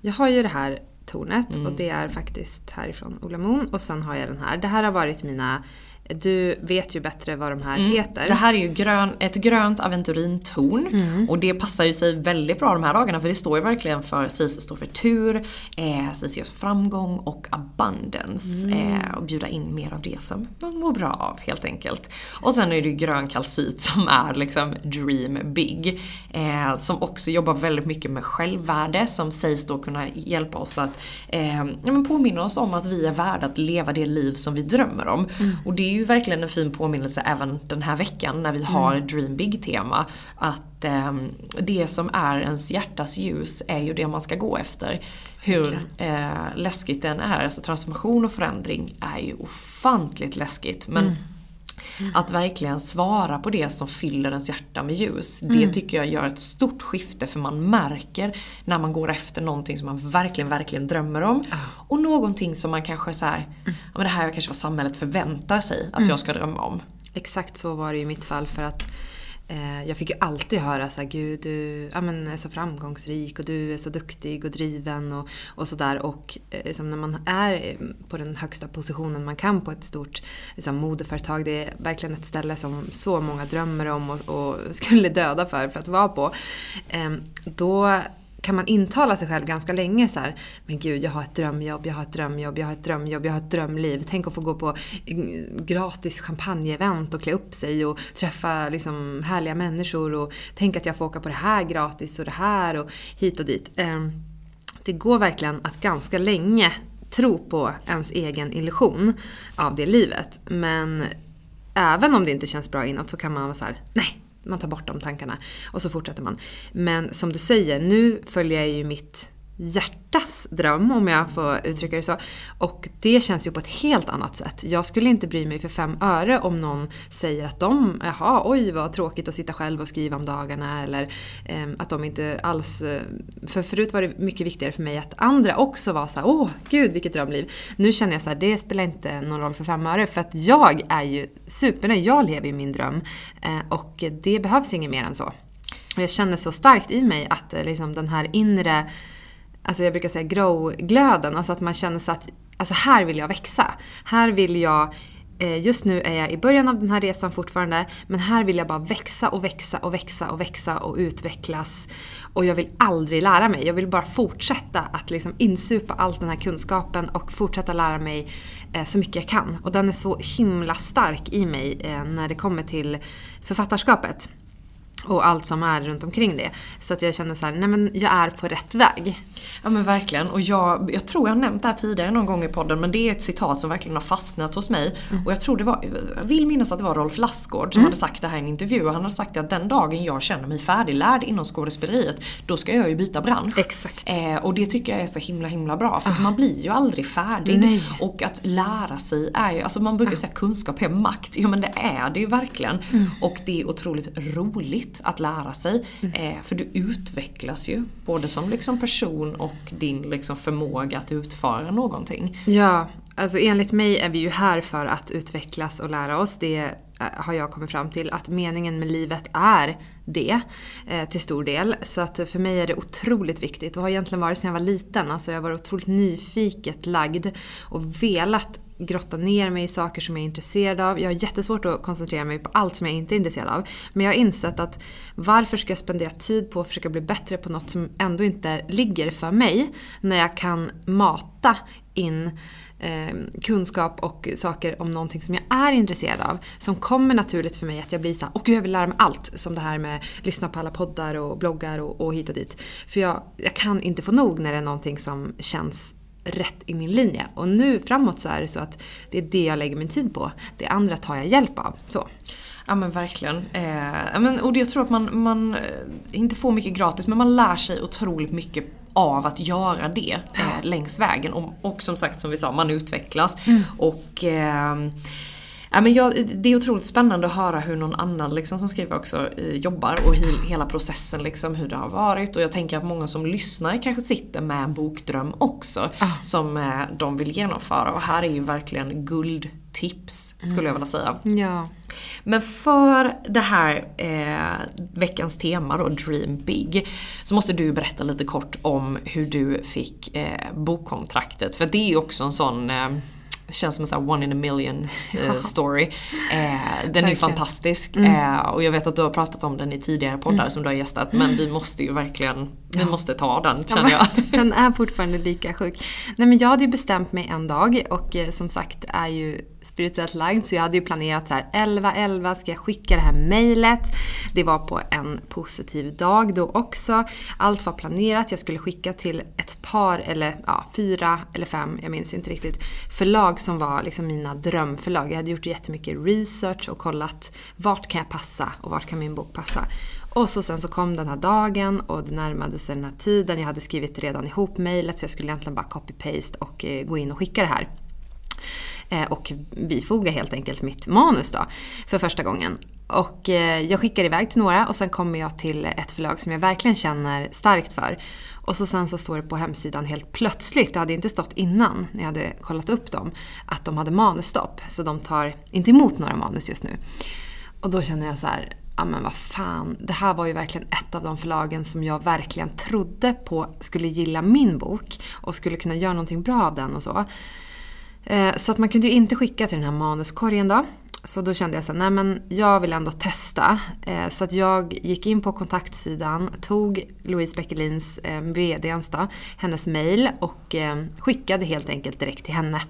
Jag har ju det här tornet Mm. och det är faktiskt härifrån Ola Moon och sen har jag den här. Det här har varit mina Du vet ju bättre vad de här Mm. heter. Det här är ju grön, ett grönt aventurintorn Mm. och det passar ju sig väldigt bra de här dagarna för det står ju verkligen för, sägs står för tur, eh, ge oss framgång och abundance. Mm. Eh, och bjuda in mer av det som man mår bra av helt enkelt. Och sen är det ju grön kalcit som är liksom dream big. Eh, som också jobbar väldigt mycket med självvärde som sägs då kunna hjälpa oss att eh, ja, men påminna oss om att vi är värda att leva det liv som vi drömmer om. Och det ju verkligen en fin påminnelse även den här veckan när vi har Dream Big-tema. Att eh, det som är ens hjärtas ljus är ju det man ska gå efter. Hur eh, läskigt den är. Alltså transformation och förändring är ju ofantligt läskigt. Men att verkligen svara på det som fyller ens hjärta med ljus. Det tycker jag gör ett stort skifte för man märker när man går efter någonting som man verkligen, verkligen drömmer om. Och någonting som man kanske så här, ja men det här är kanske vad samhället förväntar sig att jag ska drömma om. Exakt så var det i mitt fall för att Eh, jag fick ju alltid höra så här, gud du ja, men är så framgångsrik och du är så duktig och driven och, och sådär. Och eh, liksom, när man är på den högsta positionen man kan på ett stort liksom, modeföretag, det är verkligen ett ställe som så många drömmer om och, och [laughs] skulle döda för, för att vara på. Eh, då kan man intala sig själv ganska länge så här, men gud jag har ett drömjobb, jag har ett drömjobb, jag har ett drömjobb, jag har ett drömliv. Tänk att få gå på mm, gratis gratis champagneevent och klä upp sig och träffa liksom härliga människor och tänk att jag får åka på det här gratis och det här och hit och dit. Ehm, det går verkligen att ganska länge tro på ens egen illusion av det livet. Men även om det inte känns bra inåt så kan man vara så här, nej, man tar bort de tankarna och så fortsätter man. Men som du säger, nu följer jag ju mitt hjärtas dröm om jag får uttrycka det så. Och det känns ju på ett helt annat sätt. Jag skulle inte bry mig för fem öre om någon säger att de, jaha, oj vad tråkigt att sitta själv och skriva om dagarna eller eh, att de inte alls... Eh, för förut var det mycket viktigare för mig att andra också var så här, åh gud vilket drömliv. Nu känner jag så här, det spelar inte någon roll för fem öre för att jag är ju supernöjd, jag lever i min dröm. Eh, och det behövs inget mer än så. Och jag känner så starkt i mig att eh, liksom den här inre alltså jag brukar säga grow-glöden, alltså att man känner sig att alltså här vill jag växa. Här vill jag, eh, just nu är jag i början av den här resan fortfarande, men här vill jag bara växa och växa och växa och växa och utvecklas. Och jag vill aldrig lära mig, jag vill bara fortsätta att liksom insupa all den här kunskapen och fortsätta lära mig eh, så mycket jag kan. Och den är så himla stark i mig eh, när det kommer till författarskapet och allt som är runt omkring det. Så att jag känner så här, nej men jag är på rätt väg. Ja men verkligen. Och jag, jag tror jag har nämnt det här tidigare någon gång i podden men det är ett citat som verkligen har fastnat hos mig. Och jag tror det var, jag vill minnas att det var Rolf Lassgård som hade sagt det här i en intervju och han hade sagt att den dagen jag känner mig färdiglärd inom skådespeleriet då ska jag ju byta bransch. Exakt. Eh, och det tycker jag är så himla himla bra för man blir ju aldrig färdig. Nej. Och att lära sig är ju, alltså man brukar säga kunskap är makt. Ja men det är det ju verkligen. Och det är otroligt roligt att lära sig. Eh, för du utvecklas ju både som liksom person och din liksom förmåga att utföra någonting. Ja, alltså enligt mig är vi ju här för att utvecklas och lära oss. Det eh, har jag kommit fram till att meningen med livet är det eh, till stor del. Så att för mig är det otroligt viktigt och har egentligen varit sedan jag var liten. Alltså jag har varit otroligt nyfiket lagd och velat grotta ner mig i saker som jag är intresserad av. Jag har jättesvårt att koncentrera mig på allt som jag inte är intresserad av. Men jag har insett att varför ska jag spendera tid på att försöka bli bättre på något som ändå inte ligger för mig när jag kan mata in eh, kunskap och saker om någonting som jag är intresserad av. Som kommer naturligt för mig att jag blir såhär, åh gud jag vill lära mig allt. Som det här med att lyssna på alla poddar och bloggar och, och hit och dit. För jag, jag kan inte få nog när det är någonting som känns rätt i min linje. Och nu framåt så är det så att det är det jag lägger min tid på. Det andra tar jag hjälp av. Så. Ja men verkligen. Eh, men, och jag tror att man, man eh, inte får mycket gratis men man lär sig otroligt mycket av att göra det eh, längs vägen. Och, och som sagt som vi sa, man utvecklas. Och ehm, Ja, men jag, det är otroligt spännande att höra hur någon annan liksom, som skriver också eh, jobbar och he, hela processen, liksom, hur det har varit. Och jag tänker att många som lyssnar kanske sitter med en bokdröm också som eh, de vill genomföra. Och här är ju verkligen guldtips skulle jag vilja säga. Ja. Men för det här eh, veckans tema då, Dream Big, så måste du berätta lite kort om hur du fick eh, bokkontraktet. För det är ju också en sån eh, känns som en sån one in a million [laughs] eh, story. Eh, den är fantastisk. Mm. Eh, och jag vet att du har pratat om den i tidigare poddar Mm. som du har gästat. Men vi måste ju verkligen, vi Ja. måste ta den känner jag. [laughs] Den är fortfarande lika sjuk. Nej men jag hade ju bestämt mig en dag och eh, som sagt är ju spirituellt lagd så jag hade ju planerat så här 11.11 ska jag skicka det här mejlet. Det var på en positiv dag då också. Allt var planerat, jag skulle skicka till ett par eller ja, fyra eller fem, jag minns inte riktigt, förlag som var liksom mina drömförlag. Jag hade gjort jättemycket research och kollat vart kan jag passa och vart kan min bok passa. Och så sen så kom den här dagen och det närmade sig den här tiden. Jag hade skrivit redan ihop mejlet så jag skulle egentligen bara copy-paste och eh, gå in och skicka det här. Eh, och bifoga helt enkelt mitt manus då för första gången. Och eh, jag skickar iväg till några och sen kommer jag till ett förlag som jag verkligen känner starkt för. Och så sen så står det på hemsidan helt plötsligt, det hade inte stått innan när jag hade kollat upp dem, att de hade manusstopp. Så de tar inte emot några manus just nu. Och då känner jag så här, ja men vad fan, det här var ju verkligen ett av de förlagen som jag verkligen trodde på skulle gilla min bok och skulle kunna göra någonting bra av den och så. Eh, Så att man kunde ju inte skicka till den här manuskorgen då. Så då kände jag så här, nej men jag vill ändå testa. Eh, Så att jag gick in på kontaktsidan, tog Louise Beckelins, eh, VDns då, hennes mail och skickade helt enkelt direkt till henne.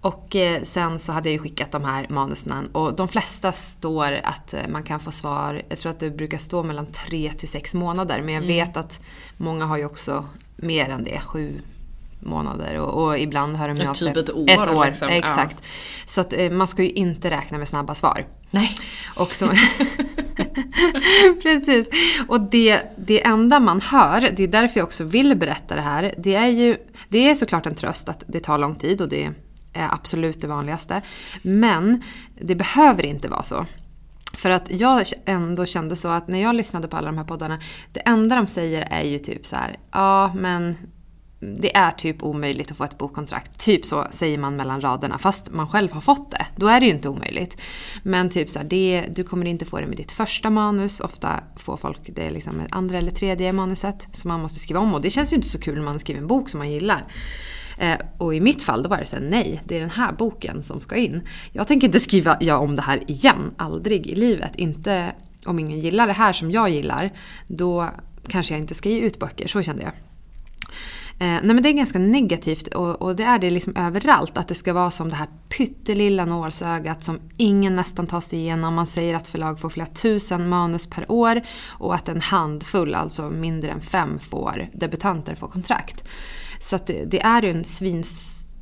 Och sen så hade jag ju skickat de här manusen och de flesta står att man kan få svar, jag tror att det brukar stå mellan tre till sex månader men jag Mm. vet att många har ju också mer än det, sju månader och, och ibland hör de ju av sig. typ ett år, Ett år, liksom, ja. exakt. Så att eh, man ska ju inte räkna med snabba svar. Nej. Och så, [laughs] [laughs] Precis. Och det, det enda man hör, det är därför jag också vill berätta det här, det är ju, det är såklart en tröst att det tar lång tid och det är absolut det vanligaste. Men det behöver inte vara så. För att jag ändå kände så att när jag lyssnade på alla de här poddarna, det enda de säger är ju typ så här, ja men det är typ omöjligt att få ett bokkontrakt. Typ så säger man mellan raderna, fast man själv har fått det. Då är det ju inte omöjligt. Men typ så här, det, du kommer inte få det med ditt första manus. Ofta får folk det liksom med andra eller tredje manuset som man måste skriva om. Och det känns ju inte så kul när man skriver en bok som man gillar. Eh, och i mitt fall då var det så här, nej, det är den här boken som ska in. Jag tänker inte skriva jag om det här igen, aldrig i livet. Inte om ingen gillar det här som jag gillar, då kanske jag inte ska ge ut böcker. Så kände jag. Eh, nej men det är ganska negativt och, och det är det liksom överallt. Att det ska vara som det här pyttelilla nålsögat som ingen nästan tar sig igenom. Man säger att förlag får flera tusen manus per år och att en handfull, alltså mindre än fem, får debutanter får kontrakt. Så att det, det är ju en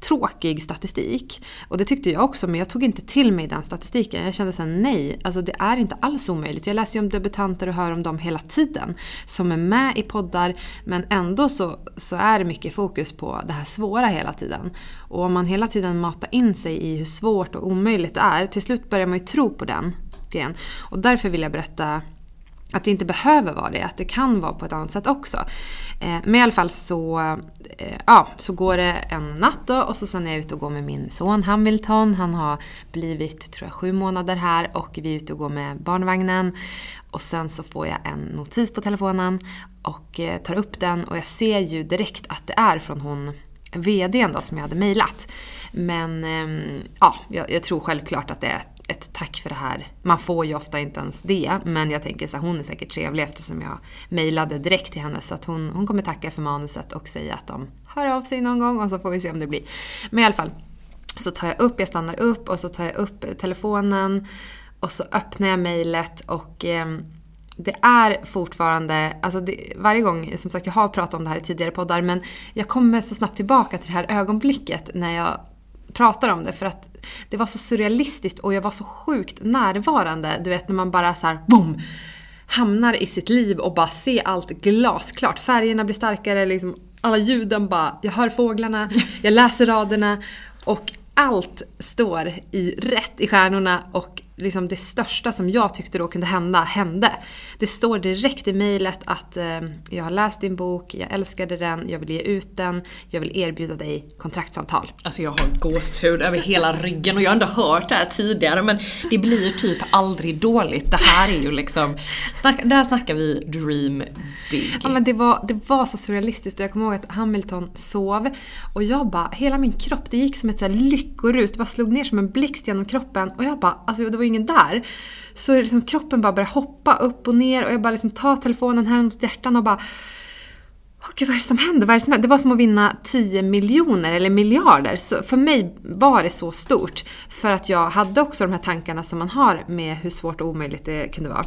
tråkig statistik. Och det tyckte jag också, men jag tog inte till mig den statistiken. Jag kände såhär, nej, alltså det är inte alls omöjligt. Jag läser ju om debutanter och hör om dem hela tiden. Som är med i poddar, men ändå så, så är det mycket fokus på det här svåra hela tiden. Och om man hela tiden matar in sig i hur svårt och omöjligt det är, till slut börjar man ju tro på den grejen. Och därför vill jag berätta att det inte behöver vara det, att det kan vara på ett annat sätt också. Eh, men i alla fall så, eh, ja, så går det en natt då och så sen är jag ute och går med min son Hamilton. Han har blivit, tror jag, sju månader här och vi är ute och går med barnvagnen. Och sen så får jag en notis på telefonen och eh, tar upp den och jag ser ju direkt att det är från hon VDn då som jag hade mejlat. Men ehm, ja, jag, jag tror självklart att det är ett ett tack för det här. Man får ju ofta inte ens det, men jag tänker så här, hon är säkert trevlig eftersom jag mejlade direkt till henne så att hon, hon kommer tacka för manuset och säga att de hör av sig någon gång och så får vi se om det blir. Men i alla fall, så tar jag upp, jag stannar upp och så tar jag upp eh, telefonen och så öppnar jag mejlet och eh, det är fortfarande, alltså det, varje gång, som sagt jag har pratat om det här i tidigare poddar, men jag kommer så snabbt tillbaka till det här ögonblicket när jag pratar om det för att det var så surrealistiskt och jag var så sjukt närvarande. Du vet när man bara så här, boom! Hamnar i sitt liv och bara ser allt glasklart. Färgerna blir starkare, liksom, alla ljuden bara, jag hör fåglarna, [laughs] jag läser raderna och allt står i rätt i stjärnorna och liksom det största som jag tyckte då kunde hända, hände. Det står direkt i mejlet att eh, jag har läst din bok, jag älskade den, jag vill ge ut den, jag vill erbjuda dig kontraktsavtal. Alltså jag har gåshud över hela ryggen och jag har ändå hört det här tidigare men det blir typ aldrig dåligt. Det här är ju liksom, snack, där snackar vi dream big. Ja men det var, det var så surrealistiskt och jag kommer ihåg att Hamilton sov och jag bara, hela min kropp, det gick som ett så lyckorus, det bara slog ner som en blixt genom kroppen och jag bara, alltså det var var ingen där. Så liksom kroppen bara började hoppa upp och ner och jag bara liksom tar telefonen här mot hjärtan och bara Åh gud, vad är det som händer? Vad är det, som händer? det var som att vinna 10 miljoner eller miljarder. Så för mig var det så stort. För att jag hade också de här tankarna som man har med hur svårt och omöjligt det kunde vara.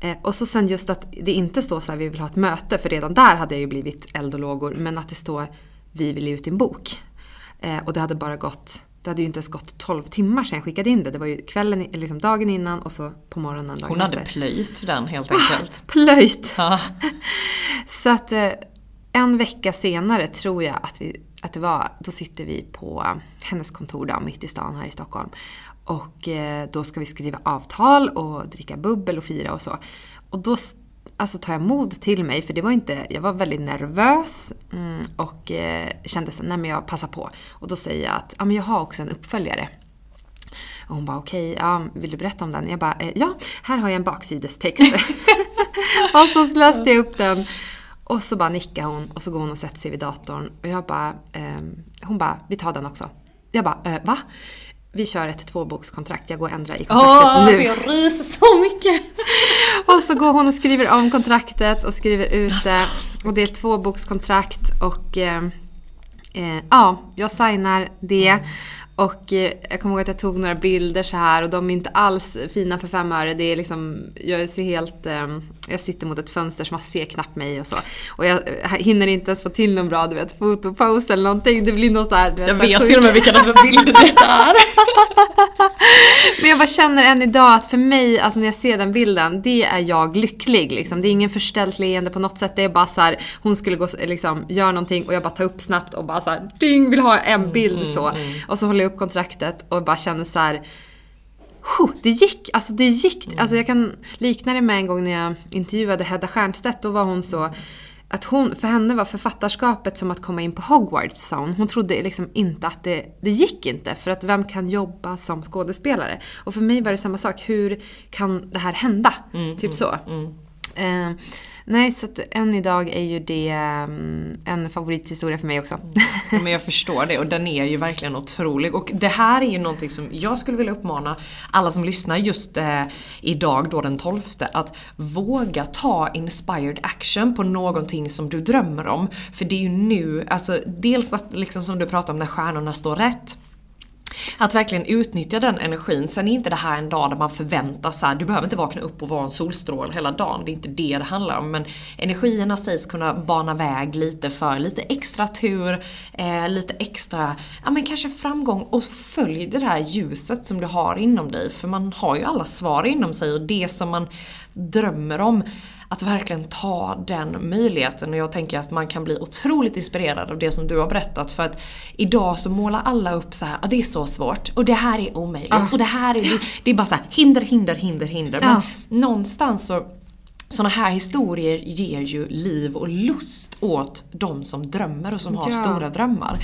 Eh, och så sen just att det inte står så här, vi vill ha ett möte, för redan där hade jag ju blivit eld och lågor. Men att det står, vi vill ge ut din bok. Eh, och det hade bara gått det hade ju inte ens gått 12 timmar sedan jag skickade in det. Det var ju kvällen, liksom dagen innan och så på morgonen dagen Hon hade efter. plöjt den helt enkelt. Ah, plöjt! Ja. [laughs] Så att eh, en vecka senare tror jag att, vi, att det var, då sitter vi på hennes kontor då, mitt i stan här i Stockholm. Och eh, då ska vi skriva avtal och dricka bubbel och fira och så. Och då alltså, tar jag mod till mig, för det var inte, jag var väldigt nervös mm, och eh, kände att nej men jag passar på. Och då säger jag att ja, men jag har också en uppföljare. Och hon bara okej, ja, vill du berätta om den? Jag bara eh, ja, här har jag en baksidestext. [laughs] och så läste jag upp den. Och så bara nickar hon och så går hon och sätter sig vid datorn. Och jag bara, eh, hon bara, vi tar den också. Jag bara, eh, va? Vi kör ett tvåbokskontrakt, jag går och ändrar i kontraktet Åh, nu. alltså jag ryser så mycket! [laughs] Och så går hon och skriver om kontraktet och skriver ut det. Och det är ett tvåbokskontrakt och eh, eh, ja, jag signar det. Och eh, jag kommer ihåg att jag tog några bilder så här och de är inte alls fina för fem öre. Det är liksom, jag ser helt, eh, jag sitter mot ett fönster så man ser knappt mig och så. Och jag hinner inte ens få till någon bra, du vet, fotopose eller någonting. Det blir något så här, du vet, Jag vet till och med vilka bilder detta är. [laughs] Men jag bara känner än idag att för mig, alltså när jag ser den bilden, det är jag lycklig liksom. Det är ingen förställt leende på något sätt. Det är bara så här, hon skulle gå, liksom, göra någonting och jag bara tar upp snabbt och bara så här, ding, vill ha en bild så. Och så håller jag upp kontraktet och bara känner så här. "Huh, Det gick, alltså det gick. Alltså jag kan likna det med en gång när jag intervjuade Hedda Stiernstedt. Då var hon så att hon, för henne var författarskapet som att komma in på Hogwarts sa hon. Hon trodde liksom inte att det, det gick inte. För att vem kan jobba som skådespelare? Och för mig var det samma sak. Hur kan det här hända? typ så. Eh, nej, så att än idag är ju det mm, en favorithistoria för mig också. Mm. Ja, men jag förstår det och den är ju verkligen otrolig. Och det här är ju någonting som jag skulle vilja uppmana alla som lyssnar just eh, idag då den 12 att våga ta inspired action på någonting som du drömmer om. För det är ju nu, alltså dels att liksom som du pratar om när stjärnorna står rätt. Att verkligen utnyttja den energin. Sen är inte det här en dag där man förväntar sig, du behöver inte vakna upp och vara en solstråle hela dagen. Det är inte det det handlar om. Men energierna sägs kunna bana väg lite för lite extra tur, eh, lite extra, ja men kanske framgång. Och följ det här ljuset som du har inom dig. För man har ju alla svar inom sig och det som man drömmer om att verkligen ta den möjligheten och jag tänker att man kan bli otroligt inspirerad av det som du har berättat för att idag så målar alla upp så här, ah, det är så svårt och det här är omöjligt Ja. och det här är, det är bara så här, hinder, hinder, hinder, hinder. Men någonstans så såna här historier ger ju liv och lust åt de som drömmer och som har Ja. stora drömmar.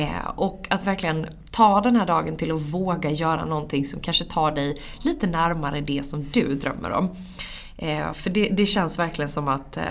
Eh, och att verkligen ta den här dagen till att våga göra någonting som kanske tar dig lite närmare det som du drömmer om. Eh, för det, det känns verkligen som att eh,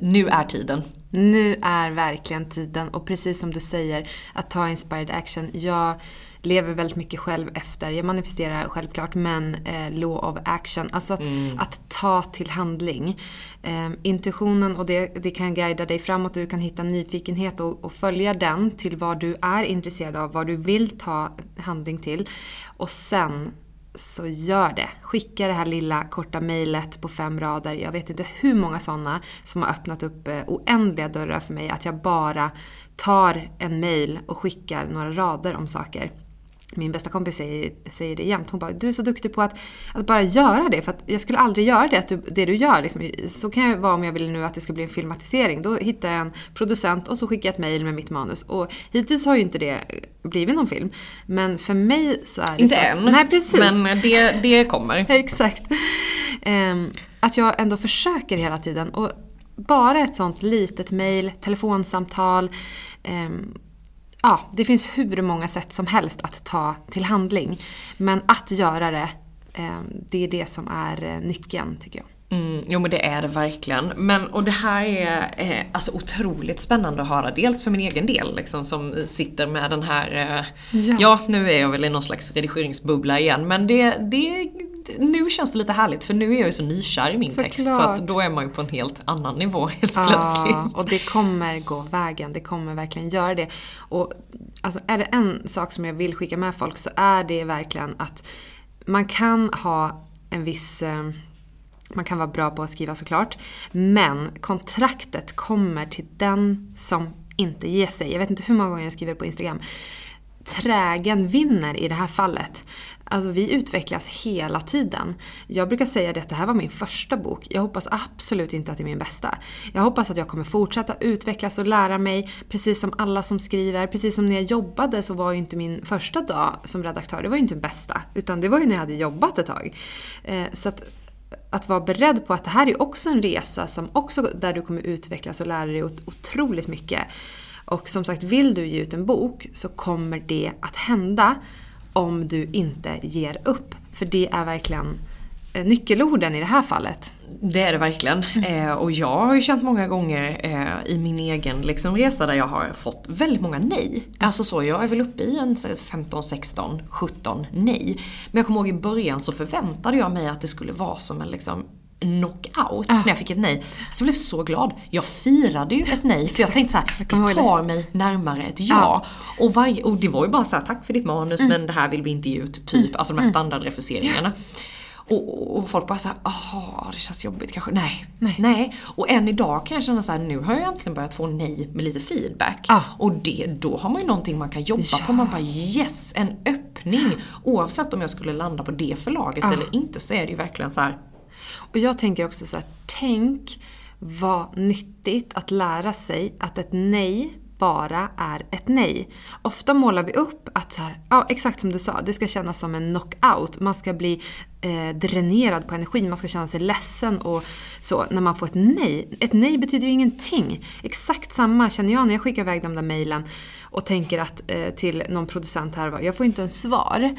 nu är tiden. Nu är verkligen tiden och precis som du säger, att ta inspired action. Jag lever väldigt mycket själv efter, jag manifesterar självklart, men eh, law of action. Alltså att, att ta till handling. Eh, intuitionen och det, det kan guida dig framåt och du kan hitta nyfikenhet och, och följa den till vad du är intresserad av, vad du vill ta handling till. Och sen så gör det. Skicka det här lilla korta mejlet på fem rader. Jag vet inte hur många sådana som har öppnat upp eh, oändliga dörrar för mig. Att jag bara tar en mejl och skickar några rader om saker min bästa kompis säger, säger det jämt. Hon bara, du är så duktig på att, att bara göra det. För att jag skulle aldrig göra det, att du, det du gör. Liksom. Så kan jag vara om jag vill nu att det ska bli en filmatisering. Då hittar jag en producent och så skickar jag ett mail med mitt manus. Och hittills har ju inte det blivit någon film. Men för mig så är det Inte så än, att, Nej, precis. men det, det kommer. [laughs] Exakt. Ehm, att jag ändå försöker hela tiden. Och bara ett sånt litet mail, telefonsamtal. ehm, ja, det finns hur många sätt som helst att ta till handling. Men att göra det, eh, det är det som är eh, nyckeln tycker jag. Mm, jo men det är det verkligen. Men, och det här är eh, alltså otroligt spännande att höra. Dels för min egen del liksom, som sitter med den här... Eh, Ja. ja. nu är jag väl i någon slags redigeringsbubbla igen men det, det, nu känns det lite härligt för nu är jag ju så nykär i min text så Såklart. att då är man ju på en helt annan nivå helt Ja, plötsligt. och det kommer gå vägen. Det kommer verkligen göra det. Och alltså, är det en sak som jag vill skicka med folk så är det verkligen att man kan ha en viss... Eh, man kan vara bra på att skriva såklart. Men kontraktet kommer till den som inte ger sig. Jag vet inte hur många gånger jag skriver på Instagram. Trägen vinner i det här fallet. Alltså vi utvecklas hela tiden. Jag brukar säga det att det här var min första bok. Jag hoppas absolut inte att det är min bästa. Jag hoppas att jag kommer fortsätta utvecklas och lära mig, precis som alla som skriver. Precis som när jag jobbade så var ju inte min första dag som redaktör, det var ju inte den bästa. Utan det var ju när jag hade jobbat ett tag. Eh, så att att vara beredd på att det här är också en resa som också, där du kommer utvecklas och lära dig otroligt mycket. Och som sagt, vill du ge ut en bok så kommer det att hända om du inte ger upp. För det är verkligen nyckelorden i det här fallet. Det är det verkligen. Eh, och jag har ju känt många gånger eh, i min egen liksom, resa där jag har fått väldigt många nej. Alltså så, jag är väl uppe i en så här, 15, 16, 17 nej. Men jag kommer ihåg i början så förväntade jag mig att det skulle vara som en liksom knockout när jag fick ett nej. Alltså jag blev så glad. Jag firade ju ett nej för jag tänkte så här, det tar mig närmare ett ja. Och, varje, och det var ju bara så här, tack för ditt manus men det här vill vi inte ge ut, typ. Alltså de här standardrefuseringarna. Och, och folk bara såhär, aha, det känns jobbigt kanske. Nej, nej. Och än idag kan jag känna så här, nu har jag egentligen börjat få nej med lite feedback. Ja. Och det, då har man ju någonting man kan jobba på. Man bara yes, en öppning. Oavsett om jag skulle landa på det förlaget eller inte så är det ju verkligen så här. Och jag tänker också så här, tänk vad nyttigt att lära sig att ett nej bara är ett nej. Ofta målar vi upp att så här, ja exakt som du sa, det ska kännas som en knockout. Man ska bli eh, dränerad på energi, man ska känna sig ledsen och så när man får ett nej. Ett nej betyder ju ingenting. Exakt samma känner jag när jag skickar iväg de där mejlen och tänker att eh, till någon producent här, jag får inte en svar.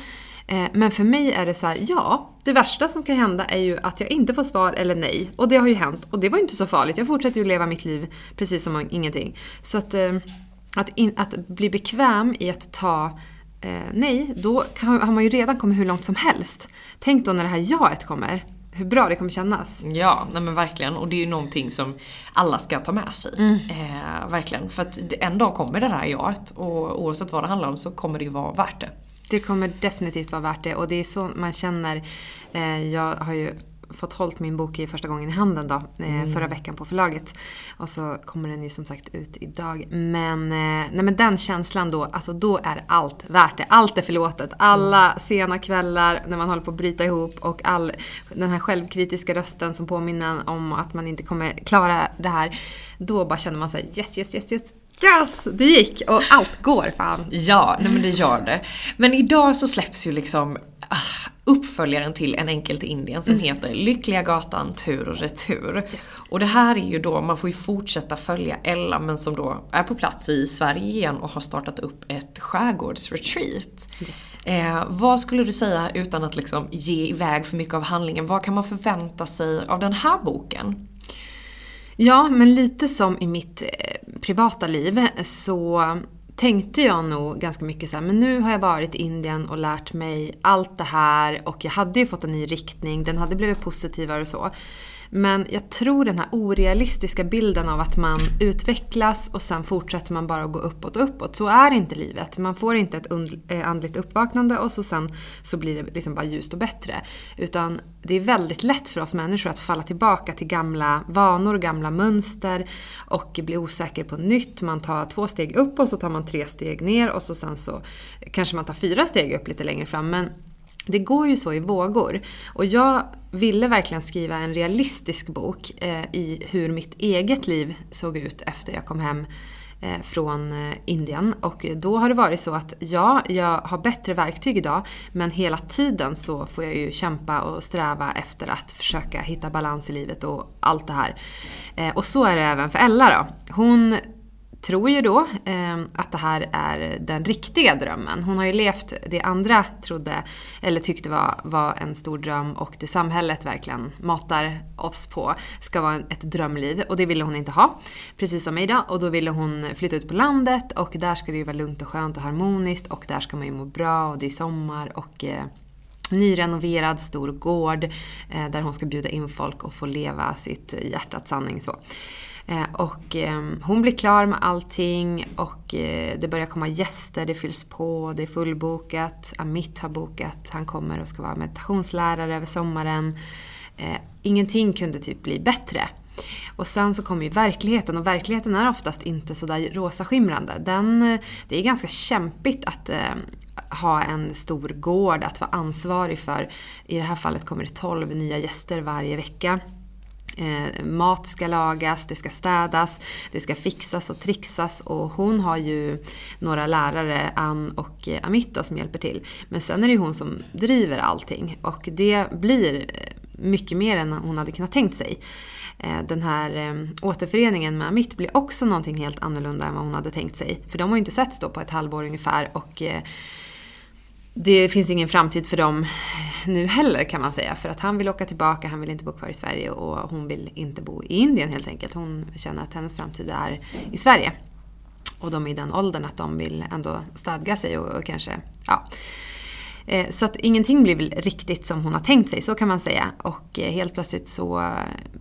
Eh, Men för mig är det så här, ja, det värsta som kan hända är ju att jag inte får svar eller nej. Och det har ju hänt. Och det var ju inte så farligt. Jag fortsätter ju leva mitt liv precis som ingenting. Så att, eh, att, in, att bli bekväm i att ta eh, nej, då kan, har man ju redan kommit hur långt som helst. Tänk då när det här jaet kommer. Hur bra det kommer kännas. Ja, nej men verkligen. Och det är ju någonting som alla ska ta med sig. Mm. Eh, verkligen. För att en dag kommer det där jaet och oavsett vad det handlar om så kommer det ju vara värt det. Det kommer definitivt vara värt det och det är så man känner. Eh, jag har ju fått hållit min bok i första gången i handen då, eh, förra veckan på förlaget. Och så kommer den ju som sagt ut idag. Men, eh, nej men den känslan då, alltså då är allt värt det. Allt är förlåtet. Alla sena kvällar när man håller på att bryta ihop och all den här självkritiska rösten som påminner om att man inte kommer klara det här. Då bara känner man sig yes, yes, yes, yes. Yes! Det gick! Och allt går fan. Ja, nej men det gör det. Men idag så släpps ju liksom ah, uppföljaren till En enkel till Indien som heter Lyckliga gatan tur och retur. Och det här är ju då, man får ju fortsätta följa Ella men som då är på plats i Sverige igen och har startat upp ett skärgårdsretreat. Eh, vad skulle du säga utan att liksom ge iväg för mycket av handlingen, vad kan man förvänta sig av den här boken? Ja, men lite som i mitt eh, privata liv eh, så tänkte jag nog ganska mycket så här, men nu har jag varit i Indien och lärt mig allt det här och jag hade ju fått en ny riktning, den hade blivit positivare och så. Men jag tror den här orealistiska bilden av att man utvecklas och sen fortsätter man bara att gå uppåt och uppåt. Så är inte livet. Man får inte ett eh, andligt uppvaknande och så sen så blir det liksom bara ljust och bättre. Utan det är väldigt lätt för oss människor att falla tillbaka till gamla vanor, gamla mönster och bli osäker på nytt. Man tar två steg upp och så tar man tre steg ner och så sen så kanske man tar fyra steg upp lite längre fram. Men det går ju så i vågor. Och jag ville verkligen skriva en realistisk bok eh, i hur mitt eget liv såg ut efter jag kom hem eh, från eh, Indien. Och då har det varit så att ja, jag har bättre verktyg idag men hela tiden så får jag ju kämpa och sträva efter att försöka hitta balans i livet och allt det här. Eh, och så är det även för Ella då. Hon tror ju då eh, att det här är den riktiga drömmen. Hon har ju levt det andra trodde, eller tyckte var, var en stor dröm och det samhället verkligen matar oss på ska vara ett drömliv. Och det ville hon inte ha. Precis som mig då. Och då ville hon flytta ut på landet och där ska det ju vara lugnt och skönt och harmoniskt och där ska man ju må bra och det är sommar och eh, nyrenoverad stor gård eh, där hon ska bjuda in folk och få leva sitt hjärtats sanning. Så. Eh, och ehm, hon blir klar med allting och eh, det börjar komma gäster, det fylls på, det är fullbokat. Amit har bokat, han kommer och ska vara meditationslärare över sommaren. Eh, ingenting kunde typ bli bättre. Och sen så kommer ju verkligheten och verkligheten är oftast inte sådär rosaskimrande. Den, eh, det är ganska kämpigt att eh, ha en stor gård att vara ansvarig för. I det här fallet kommer det 12 nya gäster varje vecka. Eh, mat ska lagas, det ska städas, det ska fixas och trixas och hon har ju några lärare, Ann och eh, Amitta, som hjälper till. Men sen är det ju hon som driver allting och det blir eh, mycket mer än hon hade kunnat tänkt sig. Eh, den här eh, återföreningen med Amit blir också någonting helt annorlunda än vad hon hade tänkt sig. För de har ju inte setts då på ett halvår ungefär och eh, det finns ingen framtid för dem nu heller kan man säga. För att han vill åka tillbaka, han vill inte bo kvar i Sverige och hon vill inte bo i Indien helt enkelt. Hon känner att hennes framtid är i Sverige. Och de är i den åldern att de vill ändå stadga sig och, och kanske, ja. Eh, så att ingenting blir väl riktigt som hon har tänkt sig, så kan man säga. Och eh, helt plötsligt så eh,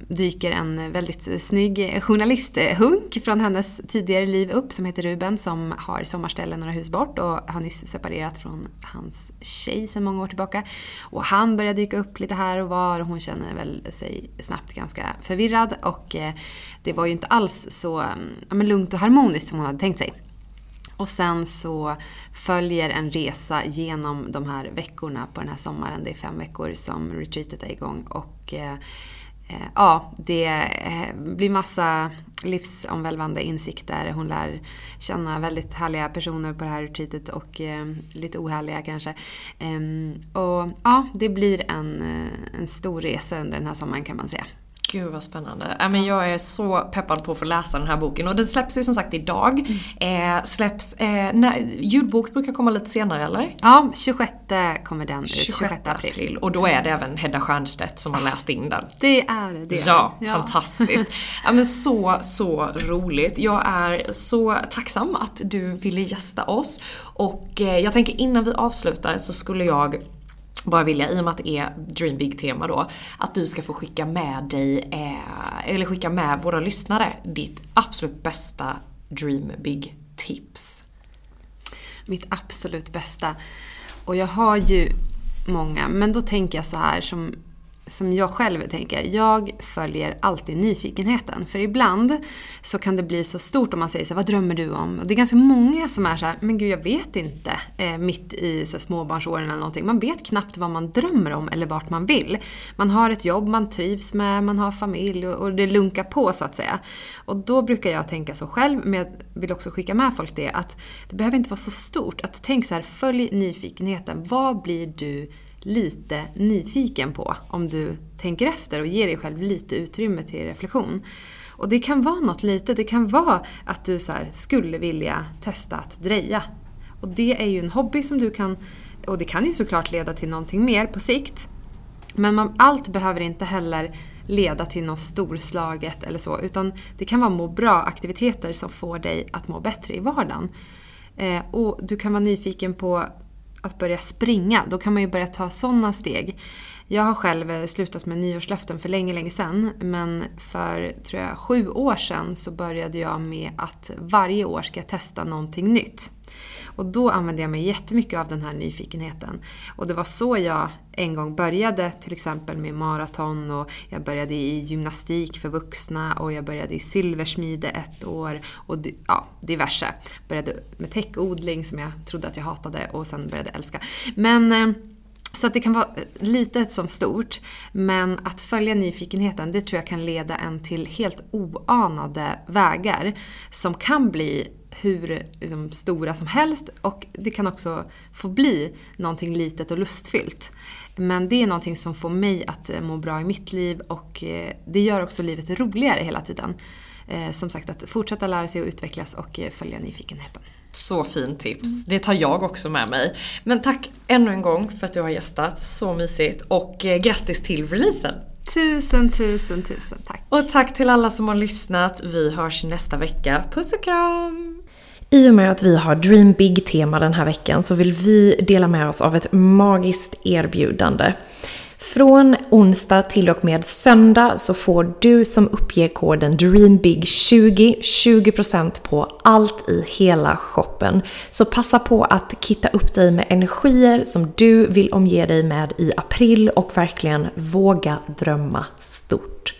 dyker en väldigt snygg journalisthunk från hennes tidigare liv upp som heter Ruben som har sommarställe några hus bort och har nyss separerat från hans tjej sedan många år tillbaka. Och han börjar dyka upp lite här och var och hon känner väl sig snabbt ganska förvirrad och eh, det var ju inte alls så mm, ja, men lugnt och harmoniskt som hon hade tänkt sig. Och sen så följer en resa genom de här veckorna på den här sommaren. Det är fem veckor som retreatet är igång. Och eh, eh ja, det eh, blir massa livsomvälvande insikter. Hon lär känna väldigt härliga personer på det här retreatet och eh, lite ohärliga kanske. Ehm, och ja, det blir en, eh, en stor resa under den här sommaren kan man säga. Gud vad spännande. Men jag är så peppad på att få läsa den här boken och den släpps ju som sagt idag. Mm. Eh, släpps, eh, när, ljudbok brukar komma lite senare eller? Ja, 26 kommer den ut. 26, 26 april. Och då är det även Hedda Stiernstedt som har läst in den. Det är det. Ja, ja. fantastiskt. ja men så, så roligt. Jag är så tacksam att du ville gästa oss. Och eh, jag tänker innan vi avslutar så skulle jag bara vilja, i och med att det är Dream Big-tema då, att du ska få skicka med dig, eh, eller skicka med våra lyssnare, ditt absolut bästa Dream Big-tips. Mitt absolut bästa. Och jag har ju många, men då tänker jag så här som som jag själv tänker, jag följer alltid nyfikenheten. För ibland så kan det bli så stort om man säger så här, vad drömmer du om? Och det är ganska många som är så här, men gud jag vet inte, eh, mitt i så här, småbarnsåren eller någonting. Man vet knappt vad man drömmer om eller vart man vill. Man har ett jobb man trivs med, man har familj och, och det lunkar på så att säga. Och då brukar jag tänka så själv, men jag vill också skicka med folk det, att det behöver inte vara så stort. Att tänk så här, följ nyfikenheten. Vad blir du lite nyfiken på om du tänker efter och ger dig själv lite utrymme till reflektion. Och det kan vara något litet, det kan vara att du så skulle vilja testa att dreja. Och det är ju en hobby som du kan, och det kan ju såklart leda till någonting mer på sikt. Men man, allt behöver inte heller leda till något storslaget eller så, utan det kan vara må bra-aktiviteter som får dig att må bättre i vardagen. Eh, och du kan vara nyfiken på att börja springa, då kan man ju börja ta sådana steg. Jag har själv eh, slutat med nyårslöften för länge, länge sedan. Men för, tror jag, sju år sedan så började jag med att varje år ska jag testa någonting nytt. Och då använde jag mig jättemycket av den här nyfikenheten. Och det var så jag en gång började till exempel med maraton och jag började i gymnastik för vuxna och jag började i silversmide ett år och ja, diverse. Började med täckodling som jag trodde att jag hatade och sen började älska. Men eh, så att det kan vara litet som stort. Men att följa nyfikenheten, det tror jag kan leda en till helt oanade vägar. Som kan bli hur liksom, stora som helst och det kan också få bli någonting litet och lustfyllt. Men det är någonting som får mig att eh, må bra i mitt liv och eh, det gör också livet roligare hela tiden. Eh, som sagt, att fortsätta lära sig och utvecklas och följa nyfikenheten. Så fint tips. Det tar jag också med mig. Men tack ännu en gång för att du har gästat. Så mysigt. Och grattis till releasen! Tusen, tusen, tusen tack. Och tack till alla som har lyssnat. Vi hörs nästa vecka. Puss och kram! I och med att vi har Dream Big-tema den här veckan så vill vi dela med oss av ett magiskt erbjudande. Från onsdag till och med söndag så får du som uppger koden DREAMBIG20 20% på allt i hela shoppen. Så passa på att kitta upp dig med energier som du vill omge dig med i april och verkligen våga drömma stort.